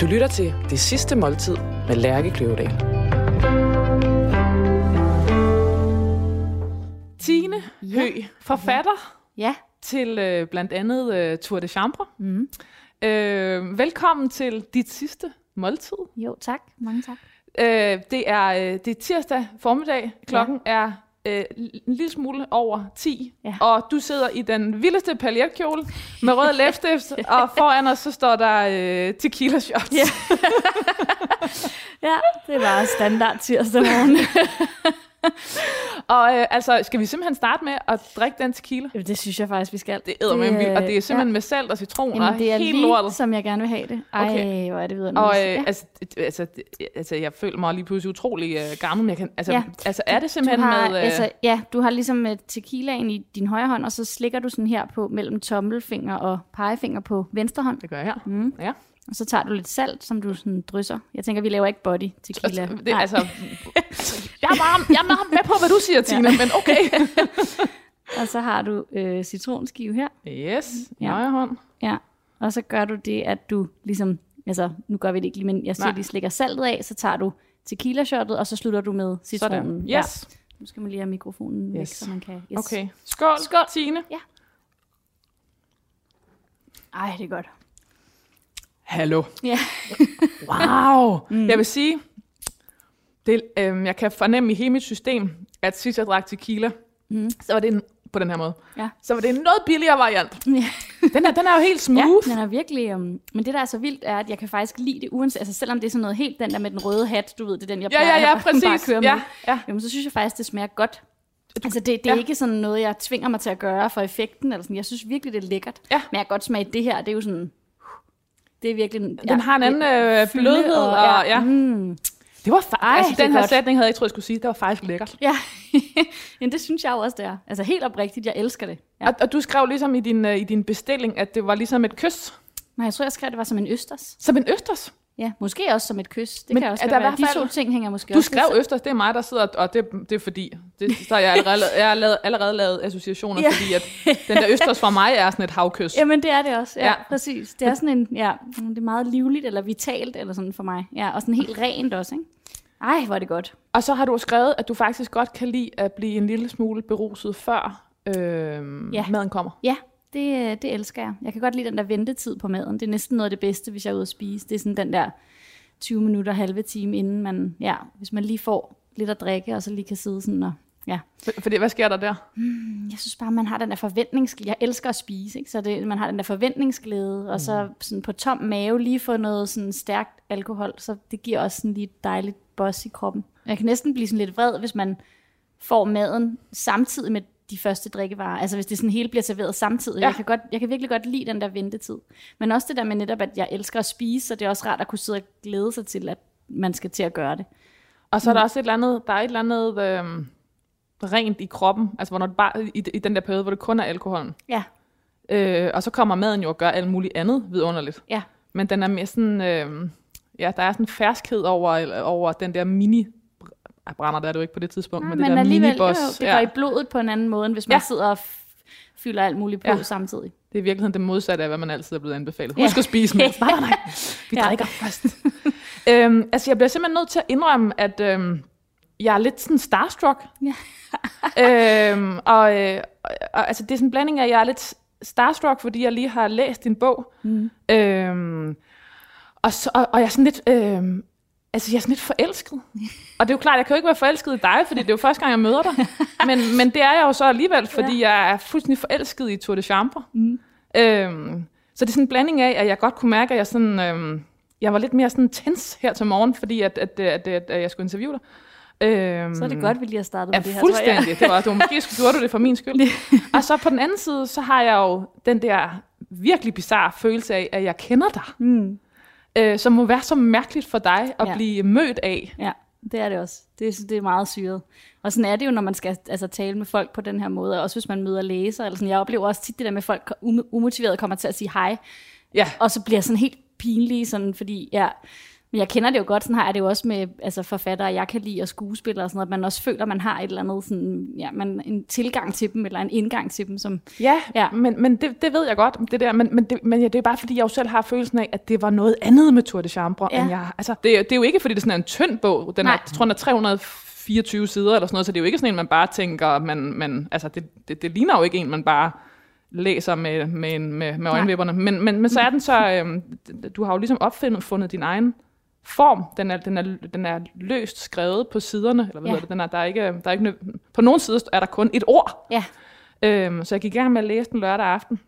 Du lytter til Det Sidste Måltid med Lærke Kløvedal. Tine Ja. Hø, forfatter Ja. til øh, blandt andet øh, Tour de Chambre. Mm. Øh, velkommen til dit sidste måltid. Jo, tak. Mange tak. Øh, det, er, øh, det er tirsdag formiddag. Klokken ja. er øh, en lille smule over 10. Ja. Og du sidder i den vildeste paljetkjole med rød læbstift, og foran os så står der øh, tequila shots. Ja. Ja, det var standard tirsdag morgen. Og øh, altså, skal vi simpelthen starte med at drikke den tequila? Jamen, det synes jeg faktisk, vi skal. Det æder med vildt, og det er ja. simpelthen med salt og citron Jamen, og det er helt lige, lortet. som jeg gerne vil have det. Ej, Okay. hvor er det videre. Og øh, ja. altså, altså, altså, jeg føler mig lige pludselig utrolig øh, gammel, men jeg kan, altså, ja. Ja. altså, er det du simpelthen har, med... Øh, altså, ja, du har ligesom øh, tequilaen i din højre hånd, og så slikker du sådan her på mellem tommelfinger og pegefinger på venstre hånd. det gør jeg her. Mm. Ja. Og så tager du lidt salt, som du sådan drysser. Jeg tænker, vi laver ikke body tequila. Altså, det, Nej. altså, jeg, er meget, jeg er meget med på, hvad du siger, Tina, ja. men okay. Og så har du øh, citronskive her. Yes, Ja. ja. højre hånd. Ja, og så gør du det, at du ligesom, altså nu gør vi det ikke lige, men jeg siger, de slikker saltet af, så tager du tequila shotet, og så slutter du med citronen. Sådan. Ja. Yes. Nu skal man lige have mikrofonen væk, Yes. så man kan... Yes. Okay. Skål, Skål. Tine. Ej, det er godt. Hallo. Ja. Wow. Mm. Jeg vil sige, det, øhm, jeg kan fornemme i hele mit system, at sidst jeg drak tequila, Mm. så var det en, på den her måde. Ja. Så var det en noget billigere variant. Ja. Den er, den er jo helt Ja, smooth. den er virkelig... Um, men det, der er så vildt, er, at jeg kan faktisk lide det, uanset, altså selvom det er sådan noget helt den der med den røde hat, du ved, det er den, jeg Ja, plejer ja, ja, at bare præcis. køre Ja, med. ja. Jamen, så synes jeg faktisk, det smager godt. Altså, det, det er Ja. ikke sådan noget, jeg tvinger mig til at gøre for effekten. Eller sådan. Jeg synes virkelig, det er lækkert. Ja. Men jeg kan godt smage det her. Det er jo sådan... Det er virkelig... Den har en anden øh, blødhed. Og, ja. Mm. Det var fa- Ej, altså, det den her godt. sætning havde jeg ikke troet, jeg skulle sige. Det var faktisk lækkert. Ja, Jamen, det synes jeg jo også, det er. Altså helt oprigtigt, jeg elsker det. Ja. Og, og du skrev ligesom i din, øh, i din bestilling, at det var ligesom et kys. Nej, jeg tror, jeg skrev, det var som en østers. Som en østers. Ja, måske også som et kys. Det Men kan også er der være. hvert De to fald- ting hænger måske Du også skrev lidt østers, det er mig, der sidder, og det, det er fordi, det, så har jeg allerede, jeg har lavet, allerede lavet associationer, Ja. fordi at den der østers for mig er sådan et havkys. Jamen, det er det også. Ja, Ja. ja. præcis. Det er sådan en, ja, det er meget livligt eller vitalt eller sådan for mig. Ja, og sådan helt rent også, ikke? Ej, hvor er det godt. Og så har du skrevet, at du faktisk godt kan lide at blive en lille smule beruset, før øh, Ja. maden kommer. Ja, det, øh, det elsker jeg. Jeg kan godt lide den der ventetid på maden. Det er næsten noget af det bedste, hvis jeg er ude at spise. Det er sådan den der 20 minutter, halve time, inden man, ja, hvis man lige får lidt at drikke, og så lige kan sidde sådan og, ja. For- Fordi, hvad sker der der? Jeg synes bare, man har den der forventningsglæde. Jeg elsker at spise, ikke? så det, man har den der forventningsglæde, og så sådan på tom mave lige få noget sådan stærkt alkohol, så det giver også sådan lige et dejligt boss i kroppen. Jeg kan næsten blive sådan lidt vred, hvis man får maden samtidig med de første drikkevarer. Altså hvis det sådan hele bliver serveret samtidig. Ja. Jeg, kan godt, jeg kan virkelig godt lide den der ventetid. Men også det der med netop, at jeg elsker at spise, så det er også rart at kunne sidde og glæde sig til, at man skal til at gøre det. Og så er der også et eller andet, der er et eller andet øh, rent i kroppen, altså hvor når det bare, i, i den der periode, hvor det kun er alkoholen. Ja, Øh, og så kommer maden jo og gør alt muligt andet vidunderligt. ja. Men den er mere sådan, øh, ja, der er sådan en ferskhed over, over den der mini, Ej, brænder der er det jo ikke på det tidspunkt, Nej, men, det men der miniboss, jo, det ja, går i blodet på en anden måde, end hvis man Ja. ja. sidder og fylder alt muligt på Ja. ja. samtidig. det er i virkeligheden det modsatte af, hvad man altid er blevet anbefalet. Ja. Husk at spise med. Nej, nej, nej. Vi Ja. drikker først. øhm, altså, jeg bliver simpelthen nødt til at indrømme, at øhm, jeg er lidt sådan starstruck. Ja. øhm, og, øh, og altså, det er sådan en blanding af, at jeg er lidt starstruck, fordi jeg lige har læst din bog. Mm. Øhm, og, så, og, og jeg er sådan lidt... Øhm, Altså, jeg er sådan lidt forelsket. Og det er jo klart, jeg kan jo ikke være forelsket i dig, fordi det er jo første gang, jeg møder dig. Men, men det er jeg jo så alligevel, fordi ja. jeg er fuldstændig forelsket i Tour de Chambre. Mm. Øhm, så det er sådan en blanding af, at jeg godt kunne mærke, at jeg sådan... Øhm, jeg var lidt mere sådan tens her til morgen, fordi at, at, at, at, at jeg skulle interviewe dig. Øhm, Så er det godt, vi lige har startet Ja, med det her, fuldstændig. Det var, det var måske gjorde du det for min skyld. og så på den anden side, så har jeg jo den der virkelig bizarre følelse af, at jeg kender dig. Mm. Øh, som må være så mærkeligt for dig at Ja. blive mødt af. Ja, det er det også. Det, er- det er meget syret. Og sådan er det jo, når man skal altså, tale med folk på den her måde, også hvis man møder læser. Eller sådan. Jeg oplever også tit det der med, at folk um- umotiveret kommer til at sige hej, Ja, og så bliver sådan helt pinlige, sådan, fordi ja, Men jeg kender det jo godt, sådan har jeg det jo også med altså forfattere, jeg kan lide, og skuespillere og sådan noget, at man også føler, at man har et eller andet, sådan, ja, man, en tilgang til dem, eller en indgang til dem, som, Ja, Ja. men, men det, det ved jeg godt, det der, men, men, det, men ja, det er bare fordi, jeg jo selv har følelsen af, at det var noget andet med Tour de Chambre, Ja. end jeg altså, det, er- det er jo ikke, fordi det sådan er en tynd bog, den er, Nej. jeg tror, den er 324 sider eller sådan noget, så det er jo ikke sådan en, man bare tænker, man, man, altså, det, det, det ligner jo ikke en, man bare læser med, med, med, med øjenvipperne, men, men, men så er den så, øhm, du har jo ligesom opfundet fundet din egen form, den er, den er, den er løst skrevet på siderne, eller hvad Ja. ja. det, den er, der er ikke, der er ikke, på nogle sider er der kun et ord, ja, Øhm, så jeg gik i gang med at læse den lørdag aften.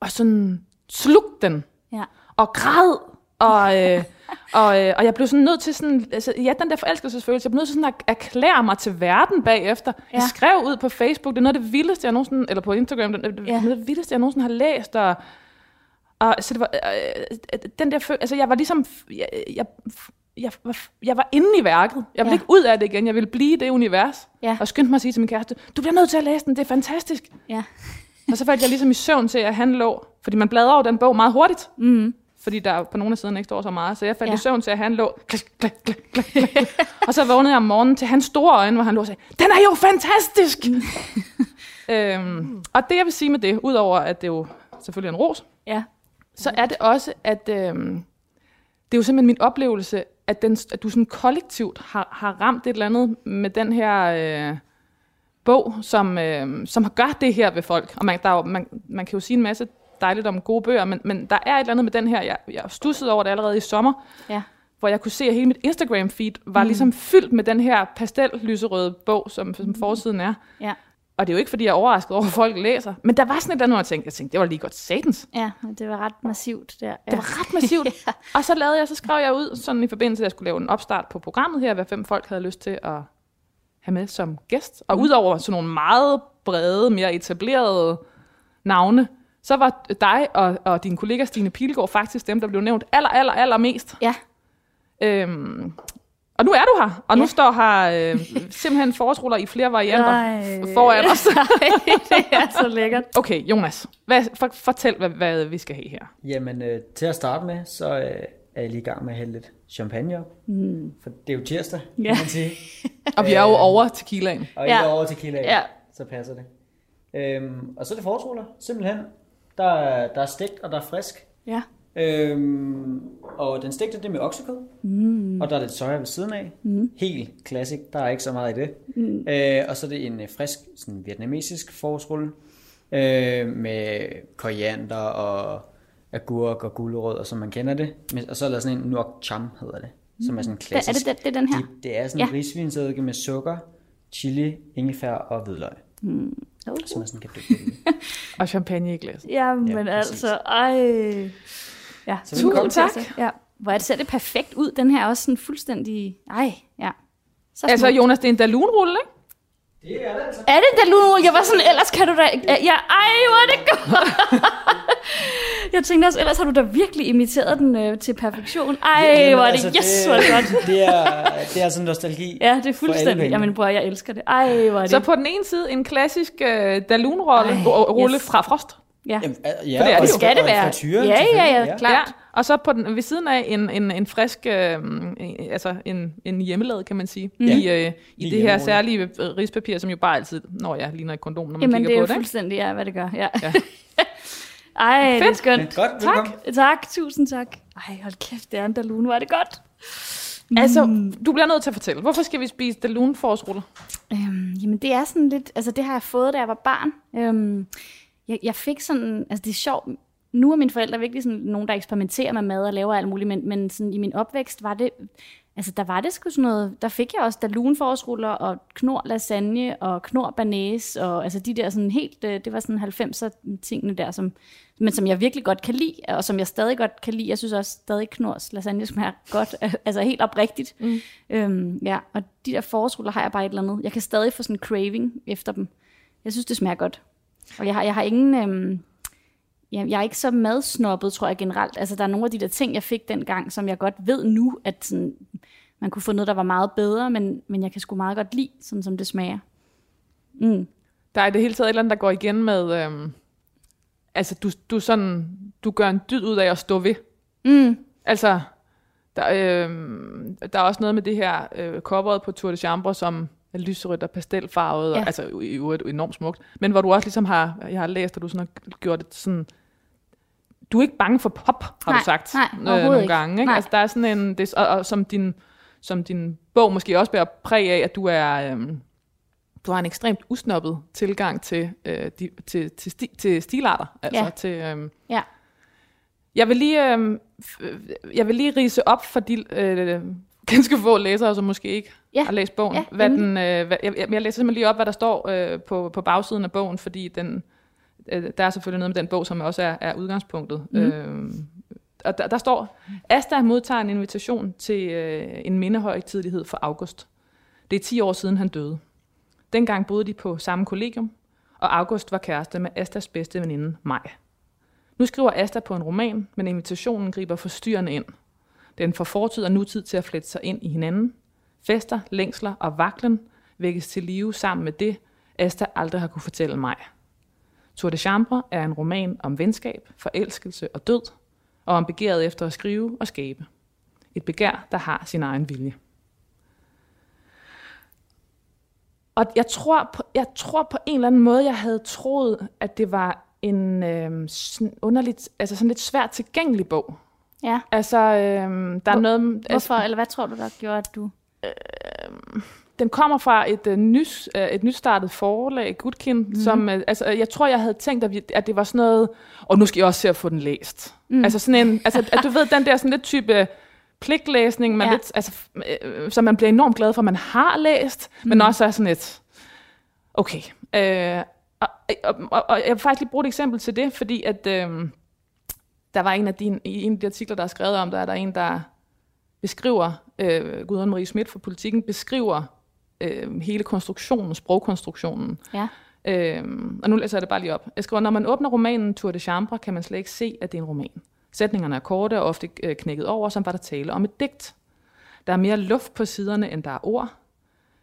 Og sådan slugte den. ja, Og græd. Og, øh, og, øh, og jeg blev sådan nødt til sådan, altså, ja, den der forelskelsesfølelse, jeg blev nødt til sådan at erklære mig til verden bagefter. Ja. Jeg skrev ud på Facebook, det er noget af det vildeste, jeg nogensinde, eller på Instagram, det, ja. noget af det vildeste, jeg nogensinde har læst. Og, og så det var, øh, den der følelse, altså jeg var ligesom, jeg, jeg, jeg, var, jeg var inde i værket. Jeg ville Ja. ikke ud af det igen, jeg ville blive i det univers. Ja. Og skyndte mig at sige til min kæreste, du bliver nødt til at læse den, det er fantastisk. ja. Og så faldt jeg ligesom i søvn til, at han lå, fordi man bladrer over den bog meget hurtigt, Mm. fordi der på nogle af siderne ikke står så meget. Så jeg faldt Ja. i søvn til, at han lå, klik, klik, klik, klik, klik. og så vågnede jeg om morgenen til hans store øjne, hvor han lå og sagde, den er jo fantastisk! øhm, og det jeg vil sige med det, udover at det jo selvfølgelig er en ros, ja. Så er det også, at øhm, det er jo simpelthen min oplevelse, at, den, at du sådan kollektivt har, har ramt et eller andet med den her øh, bog, som, øh, som gør det her ved folk. Og man, der er jo, man, man kan jo sige en masse dejligt om gode bøger, men, men der er et eller andet med den her, jeg, jeg stussede over det allerede i sommer, Ja. hvor jeg kunne se, at hele mit Instagram-feed var mm. ligesom fyldt med den her pastel-lyserøde bog, som, som forsiden er. Ja. Og det er jo ikke, fordi jeg er overrasket over, at folk læser. Men der var sådan et andet, jeg tænkte, jeg tænkte, det var lige godt satans. Ja, det var ret massivt der. Ja. Det var ret massivt. Ja. Og så lavede jeg, så skrev jeg ud, sådan i forbindelse med, at jeg skulle lave en opstart på programmet her, hvad fem folk havde lyst til at have med som gæst. Og udover sådan nogle meget brede, mere etablerede navne, så var dig og, og din kollega Stine Pilgaard faktisk dem, der blev nævnt aller, aller, aller mest. Ja. Øhm, og nu er du her, og nu Ja. står her øh, simpelthen forårsruller i flere varianter Ej. foran os. det er så lækkert. Okay, Jonas, hvad, for, fortæl, hvad, hvad vi skal have her. Jamen, øh, til at starte med, så øh, er jeg lige i gang med at hælde lidt champagne op. Mm. For det er jo tirsdag, kan Ja. man sige. Og vi er jo over tequilaen. Og Ja. ikke over til kilde Ja. så passer det. Øhm, og så er det forårsruller, simpelthen. Der er, der er stegt, og der er frisk. Ja. Øhm, og den stegte, det er med oksekød. Mm. Og der er lidt soja ved siden af. Mm. Helt classic, der er ikke så meget i det. Mm. Øh, og så er det en øh, frisk, sådan vietnamesisk forårsrulle. Øh, med koriander og agurk og gulerod, og som man kender det. Men- Og så er der sådan en nuoc cham, hedder det. Som er sådan Det, er klassisk. det, det, det er den her? Det, det er sådan Ja. en med sukker, chili, ingefær og hvidløg. Oh. Som man sådan kan dyppe. Og champagne i glas. Jamen Ja, præcis. altså, ej. Ja, Så tusind til. tak. Ja. Hvor er det, ser det perfekt ud, den her er også sådan fuldstændig, ej, ja. Så Altså. Jonas, det er en dalunrulle, ikke? Det er det altså. Er det Dalun? Jeg var sådan, ellers kan du da... Ja, ej, hvor er det godt. jeg tænkte også, ellers har du da virkelig imiteret den øh, til perfektion. Ej, Jamen, hvor er det, altså, yes, hvor er det godt. Det er, det er sådan nostalgi. Ja, det er fuldstændig. Jamen, bror, jeg elsker det. Ej, hvor er det. Så på den ene side en klassisk øh, dalunrolle Ej, ru- rulle yes. fra Frost. Ja. Jamen, ja, For det er og- det jo. Skal det være? frityre, Ja, ja, selvfølgelig, ja, klart. Ja, og så på den, ved siden af en, en, en frisk, øh, en- altså en, en hjemmelavet, kan man sige, mm. i, øh, i Lige det her særlige øh, rispapir, som jo bare altid, når jeg ligner et kondom, når man Jamen, det kigger er på jo det. Ikke? fuldstændig, ja, hvad det gør. Ja. Ja. Ej, det er Fedt. skønt. Men godt, velkommen. Tak, tak, tusind tak. Ej, hold kæft, det er en Dalun, hvor er det godt. Altså, du bliver nødt til at fortælle, hvorfor skal vi spise dalunforårsruller? Øhm, jamen, det er sådan lidt... Altså, det har jeg fået, da jeg var barn. Øhm, jeg, jeg fik sådan... Altså, det er sjovt. Nu er mine forældre virkelig sådan nogen, der eksperimenterer med mad og laver alt muligt, men, men sådan, i min opvækst var det... Altså, der var det sgu sådan noget... Der fik jeg også dalunforårsruller og knor lasagne og knor banæs og altså de der sådan helt... øh, Det var sådan 90'er tingene der, som, men som jeg virkelig godt kan lide, og som jeg stadig godt kan lide. Jeg synes også stadig knors lasagne smager godt, altså helt oprigtigt. Mm. Øhm, ja, og de der forårsruller har jeg bare et eller andet. Jeg kan stadig få sådan en craving efter dem. Jeg synes, det smager godt. Og jeg har, jeg har ingen... Øhm, jeg, jeg er ikke så madsnoppet, tror jeg generelt. Altså, der er nogle af de der ting, jeg fik dengang, som jeg godt ved nu, at sådan, man kunne få noget, der var meget bedre, men, men jeg kan sgu meget godt lide, sådan som det smager. Mm. Der er i det hele taget et eller andet, der går igen med, øhm, altså du, du, sådan, du gør en dyd ud af at stå ved. Mm. Altså, Der, øh, der er også noget med det her øh, coveret på Tour de Chambre, som er lyserødt og pastelfarvet, ja. Og, altså i øvrigt enormt smukt, men hvor du også ligesom har, jeg har læst, at du sådan har gjort det sådan, du er ikke bange for pop, har Nej, du sagt nej, øh, nogle ikke. gange. Ikke? Nej. Altså, der er sådan en, det, og, og som, din, som din bog måske også bærer præg af, at du er... Øh, du har en ekstremt usnoppet tilgang til, øh, de, til, til, sti, til stilarter. Altså Ja. til, øh, Ja. jeg vil lige, øh, jeg vil lige rise op for de øh, ganske få læsere, som måske ikke Ja. har læst bogen. Ja, hvad den, øh, hvad, jeg, jeg jeg læser simpelthen lige op, hvad der står øh, på, på bagsiden af bogen, fordi den, øh, der er selvfølgelig noget med den bog, som også er, er udgangspunktet. Mm. Øh, og der, der står, Asta modtager en invitation til øh, en mindehøjtidlighed for August. Det er 10 år siden, han døde. Dengang boede de på samme kollegium, og August var kæreste med Astas bedste veninde, Maj. Nu skriver Asta på en roman, men invitationen griber forstyrrende ind. Den får fortid og nutid til at flette sig ind i hinanden. Fester, længsler og vaklen vækkes til live sammen med det, Asta aldrig har kunne fortælle mig. Tour de Chambre er en roman om venskab, forelskelse og død, og om begæret efter at skrive og skabe. Et begær, der har sin egen vilje. Og jeg tror, på, jeg tror på en eller anden måde, jeg havde troet, at det var en øh, sådan underligt, altså sådan lidt svært tilgængelig bog. Ja. Altså, øh, der er Hvor- noget... Altså, Hvorfor, eller hvad tror du, der gjorde, at du... den kommer fra et, øh, nys, øh, et nystartet forlag, Gudkind, Mhm. mm. som, øh, altså, jeg tror, jeg havde tænkt, at, vi, at det var sådan noget, og nu skal jeg også se at få den læst. Mm. Altså sådan en, altså, at du ved, den der sådan lidt type pligtlæsning, man Ja. lidt, altså, øh, som man bliver enormt glad for, man har læst, mm. men også er sådan et, okay. Øh, og, og, og, og, jeg vil faktisk lige bruge et eksempel til det, fordi at øh, der var en af dine, i en af de artikler, der er skrevet om, der er der en, der beskriver, øh, Gudrun Marie Schmidt fra Politikken, beskriver øh, hele konstruktionen, sprogkonstruktionen. Ja. Øhm, og nu læser jeg det bare lige op. Jeg skriver, når man åbner romanen Tour de Chambre, kan man slet ikke se, at det er en roman. Sætningerne er korte og ofte øh, knækket over, som var der tale om et digt. Der er mere luft på siderne, end der er ord.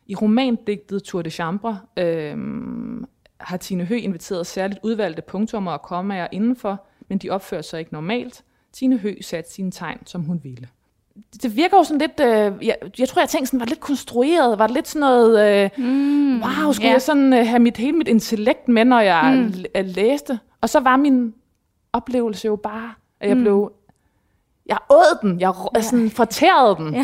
I romandigtet Tour de Chambre øhm, har Tine Høgh inviteret særligt udvalgte punktummer og kommaer indenfor, men de opfører sig ikke normalt. Tine Høgh satte sine tegn, som hun ville. Det virker jo sådan lidt, øh, jeg, jeg tror, jeg tænkte sådan, var det lidt konstrueret, var det lidt sådan noget, øh, mm, wow, skulle ja. jeg sådan øh, have mit, hele mit intellekt med, når jeg mm. læste? Og så var min oplevelse jo bare, at jeg mm. blev, jeg åd den, jeg ja. sådan fortærede den.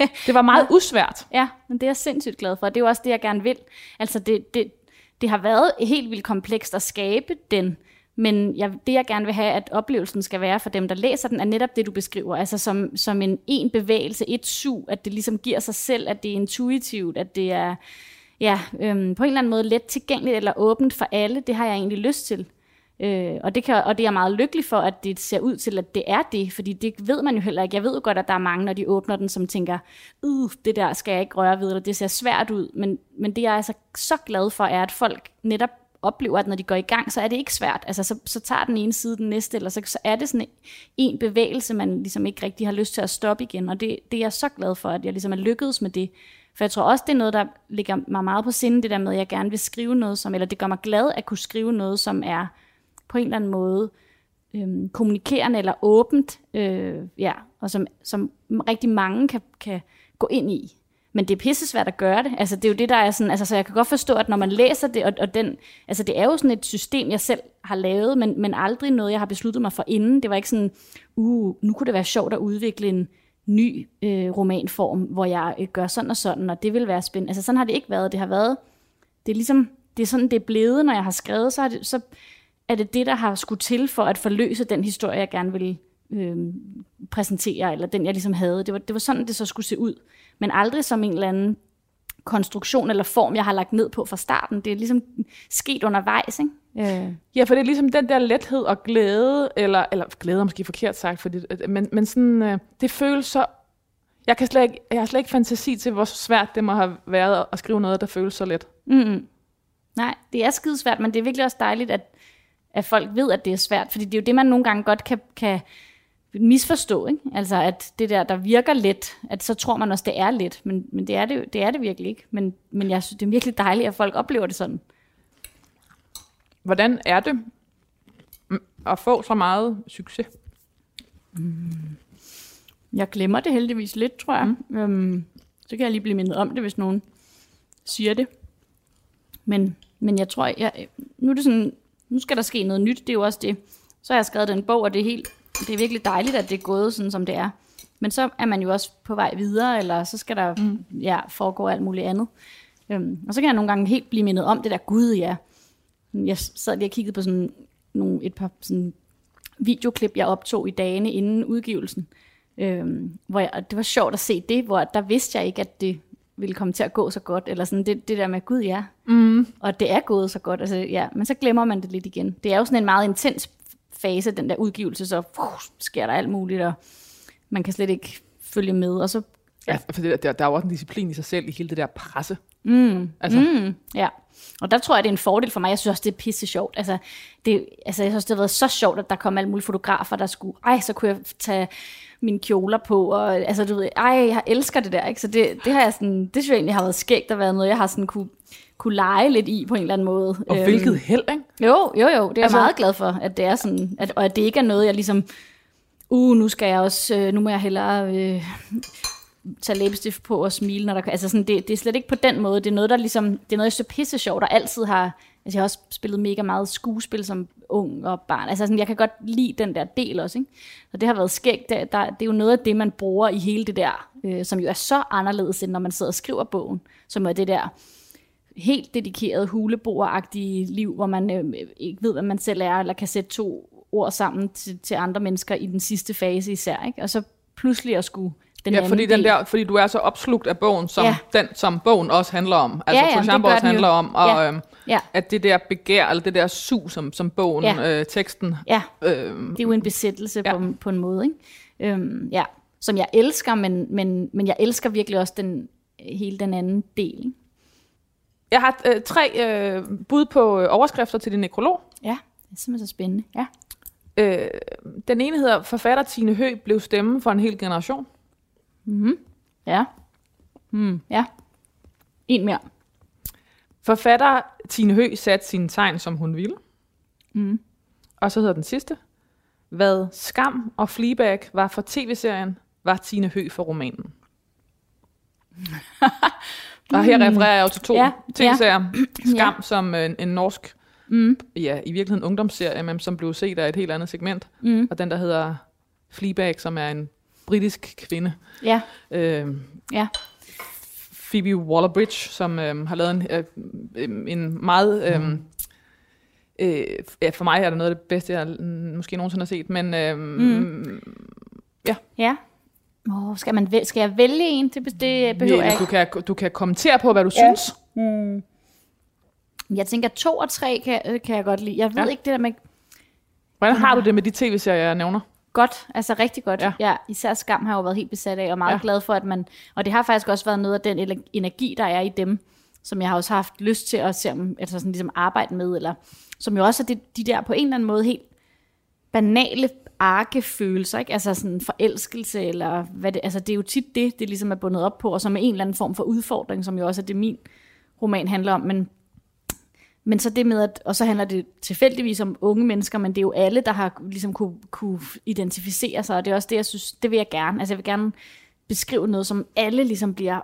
Ja. det var meget usvært. Ja, men det er jeg sindssygt glad for. Det er jo også det, jeg gerne vil. Altså, det, det, det har været helt vildt komplekst at skabe den, men jeg, det, jeg gerne vil have, at oplevelsen skal være for dem, der læser den, er netop det, du beskriver. Altså som, som en en bevægelse, et sug, at det ligesom giver sig selv, at det er intuitivt, at det er ja, øhm, på en eller anden måde let tilgængeligt eller åbent for alle. Det har jeg egentlig lyst til. Øh, og, det kan, og det er jeg meget lykkelig for, at det ser ud til, at det er det, fordi det ved man jo heller ikke. Jeg ved jo godt, at der er mange, når de åbner den, som tænker, uh, det der skal jeg ikke røre ved, eller det ser svært ud. Men, men det jeg er altså så glad for, er, at folk netop oplever, at når de går i gang, så er det ikke svært. Altså, så, så tager den ene side den næste, eller så, så er det sådan en bevægelse, man ligesom ikke rigtig har lyst til at stoppe igen. Og det, det er jeg så glad for, at jeg ligesom er lykkedes med det. For jeg tror også, det er noget, der ligger mig meget på sinde, det der med, at jeg gerne vil skrive noget som, eller det gør mig glad at kunne skrive noget, som er på en eller anden måde øhm, kommunikerende eller åbent, øh, ja, og som, som rigtig mange kan, kan gå ind i. Men det er pisse svært at gøre det. Altså, det er jo det, der er sådan, altså, så jeg kan godt forstå, at når man læser det, og, og den, altså, det er jo sådan et system, jeg selv har lavet, men, men aldrig noget, jeg har besluttet mig for inden. Det var ikke sådan, uh, nu kunne det være sjovt at udvikle en ny øh, romanform, hvor jeg øh, gør sådan og sådan, og det vil være spændende. Altså, sådan har det ikke været. Det har været, det er ligesom, det er sådan, det er blevet, når jeg har skrevet, så, har det, så er det det, der har skulle til for at forløse den historie, jeg gerne vil øh, præsentere, eller den, jeg ligesom havde. Det var, det var sådan, det så skulle se ud. Men aldrig som en eller anden konstruktion eller form, jeg har lagt ned på fra starten. Det er ligesom sket undervejs, ikke? Øh. Ja, for det er ligesom den der lethed og glæde, eller, eller glæde er måske forkert sagt, fordi, men, men sådan, øh, det føles så... Jeg, kan slet ikke, jeg har slet ikke fantasi til, hvor svært det må have været at skrive noget, der føles så let. Mm-hmm. Nej, det er skidesvært, men det er virkelig også dejligt, at, at folk ved, at det er svært. Fordi det er jo det, man nogle gange godt kan, kan misforstå. Ikke? Altså, at det der, der virker let, at så tror man også, det er let. Men, men det, er det, det er det virkelig ikke. Men, men jeg synes, det er virkelig dejligt, at folk oplever det sådan. Hvordan er det mm, at få så meget succes? Jeg glemmer det heldigvis lidt, tror jeg. Mm. Øhm, så kan jeg lige blive mindet om det, hvis nogen siger det. Men, men jeg tror, jeg, nu, er det sådan, nu skal der ske noget nyt, det er jo også det. Så har jeg skrevet den bog, og det er, helt, det er virkelig dejligt, at det er gået sådan, som det er. Men så er man jo også på vej videre, eller så skal der mm. ja, foregå alt muligt andet. Øhm, og så kan jeg nogle gange helt blive mindet om det der, gud ja. Jeg sad lige og kiggede på sådan nogle, et par sådan videoklip, jeg optog i dagene inden udgivelsen. Øhm, hvor jeg, det var sjovt at se det, hvor der vidste jeg ikke, at det ville komme til at gå så godt, eller sådan det, det der med, gud ja, mm. og det er gået så godt, altså, ja, men så glemmer man det lidt igen. Det er jo sådan en meget intens fase, den der udgivelse, så uh, sker der alt muligt, og man kan slet ikke følge med, og så... Ja, for det, der, der er jo også en disciplin i sig selv i hele det der presse. Mm, altså. mm, ja, og der tror jeg, det er en fordel for mig. Jeg synes også, det er pisse sjovt. Altså, det, altså, jeg synes, det har været så sjovt, at der kom alle mulige fotografer, der skulle, ej, så kunne jeg tage mine kjoler på, og altså, du ved, ej, jeg elsker det der, ikke? Så det, det har jeg sådan, det synes jeg egentlig har været skægt at være noget, jeg har sådan kunne, kunne lege lidt i på en eller anden måde. Og øhm, hvilket held, ikke? Jo, jo, jo, det er altså, jeg meget glad for, at det er sådan, at, og at det ikke er noget, jeg ligesom, uh, nu skal jeg også, øh, nu må jeg hellere øh, tage læbestift på og smile, når der altså sådan, det, det er slet ikke på den måde, det er noget, der ligesom, det er noget, jeg synes pisse sjovt, og altid har, altså jeg har også spillet mega meget skuespil som ung og barn, altså sådan, jeg kan godt lide den der del også, ikke? og det har været skægt, der, der, det er jo noget af det, man bruger i hele det der, øh, som jo er så anderledes, end når man sidder og skriver bogen, som er det der, helt dedikeret huleboeragtige liv, hvor man øh, ikke ved, hvad man selv er, eller kan sætte to ord sammen til, til andre mennesker i den sidste fase især. Ikke? Og så pludselig at skulle den ja, fordi, den der, fordi du er så opslugt af bogen, som ja. den, som bogen også handler om. Altså, ja, ja, også handler jo. om, og ja. Øhm, ja. at det der begær, eller det der su, som, som bogen, ja. øh, teksten... Ja, øhm, det er jo en besættelse ja. på, på en måde, ikke? Øhm, ja. som jeg elsker, men, men, men jeg elsker virkelig også den, hele den anden del. Ikke? Jeg har øh, tre øh, bud på øh, overskrifter til din nekrolog. Ja, det er simpelthen så spændende. Ja. Øh, den ene hedder, forfatter Tine Hø blev stemme for en hel generation. Mm-hmm. Ja. Mm, ja. En mere. Forfatter Tine Hø satte sine tegn, som hun ville. Mm. Og så hedder den sidste. Hvad Skam og Fleabag var for tv-serien, var Tine Hø for romanen. og her refererer jeg jo til to ja, tv-serier. Skam ja. som en, en norsk, mm. ja, i virkeligheden ungdomsserie, men som blev set af et helt andet segment. Mm. Og den, der hedder Fleabag, som er en britisk kvinde. Ja. Øh, ja. Phoebe Waller-Bridge, som øh, har lavet en, øh, en meget... Øh, mm. øh, ja, for mig er det noget af det bedste, jeg måske nogensinde har set, men øh, mm. ja. Ja. Oh, skal, man, skal jeg vælge en? Det, det behøver jeg Du kan, du kan kommentere på, hvad du ja. synes. Mm. Jeg tænker, to og tre kan, kan jeg godt lide. Jeg ved ja. ikke det der med... Hvordan har du det med de tv-serier, jeg nævner? godt, altså rigtig godt. Ja. ja. Især Skam har jeg jo været helt besat af, og meget ja. glad for, at man... Og det har faktisk også været noget af den energi, der er i dem, som jeg har også haft lyst til at se, altså sådan ligesom arbejde med, eller som jo også er de, de der på en eller anden måde helt banale arkefølelser, ikke? altså sådan forelskelse, eller hvad det, altså det er jo tit det, det ligesom er bundet op på, og som er en eller anden form for udfordring, som jo også er det, min roman handler om, men men så det med, at, og så handler det tilfældigvis om unge mennesker, men det er jo alle, der har ligesom kunne, kunne identificere sig, og det er også det, jeg synes, det vil jeg gerne. Altså jeg vil gerne beskrive noget, som alle ligesom bliver,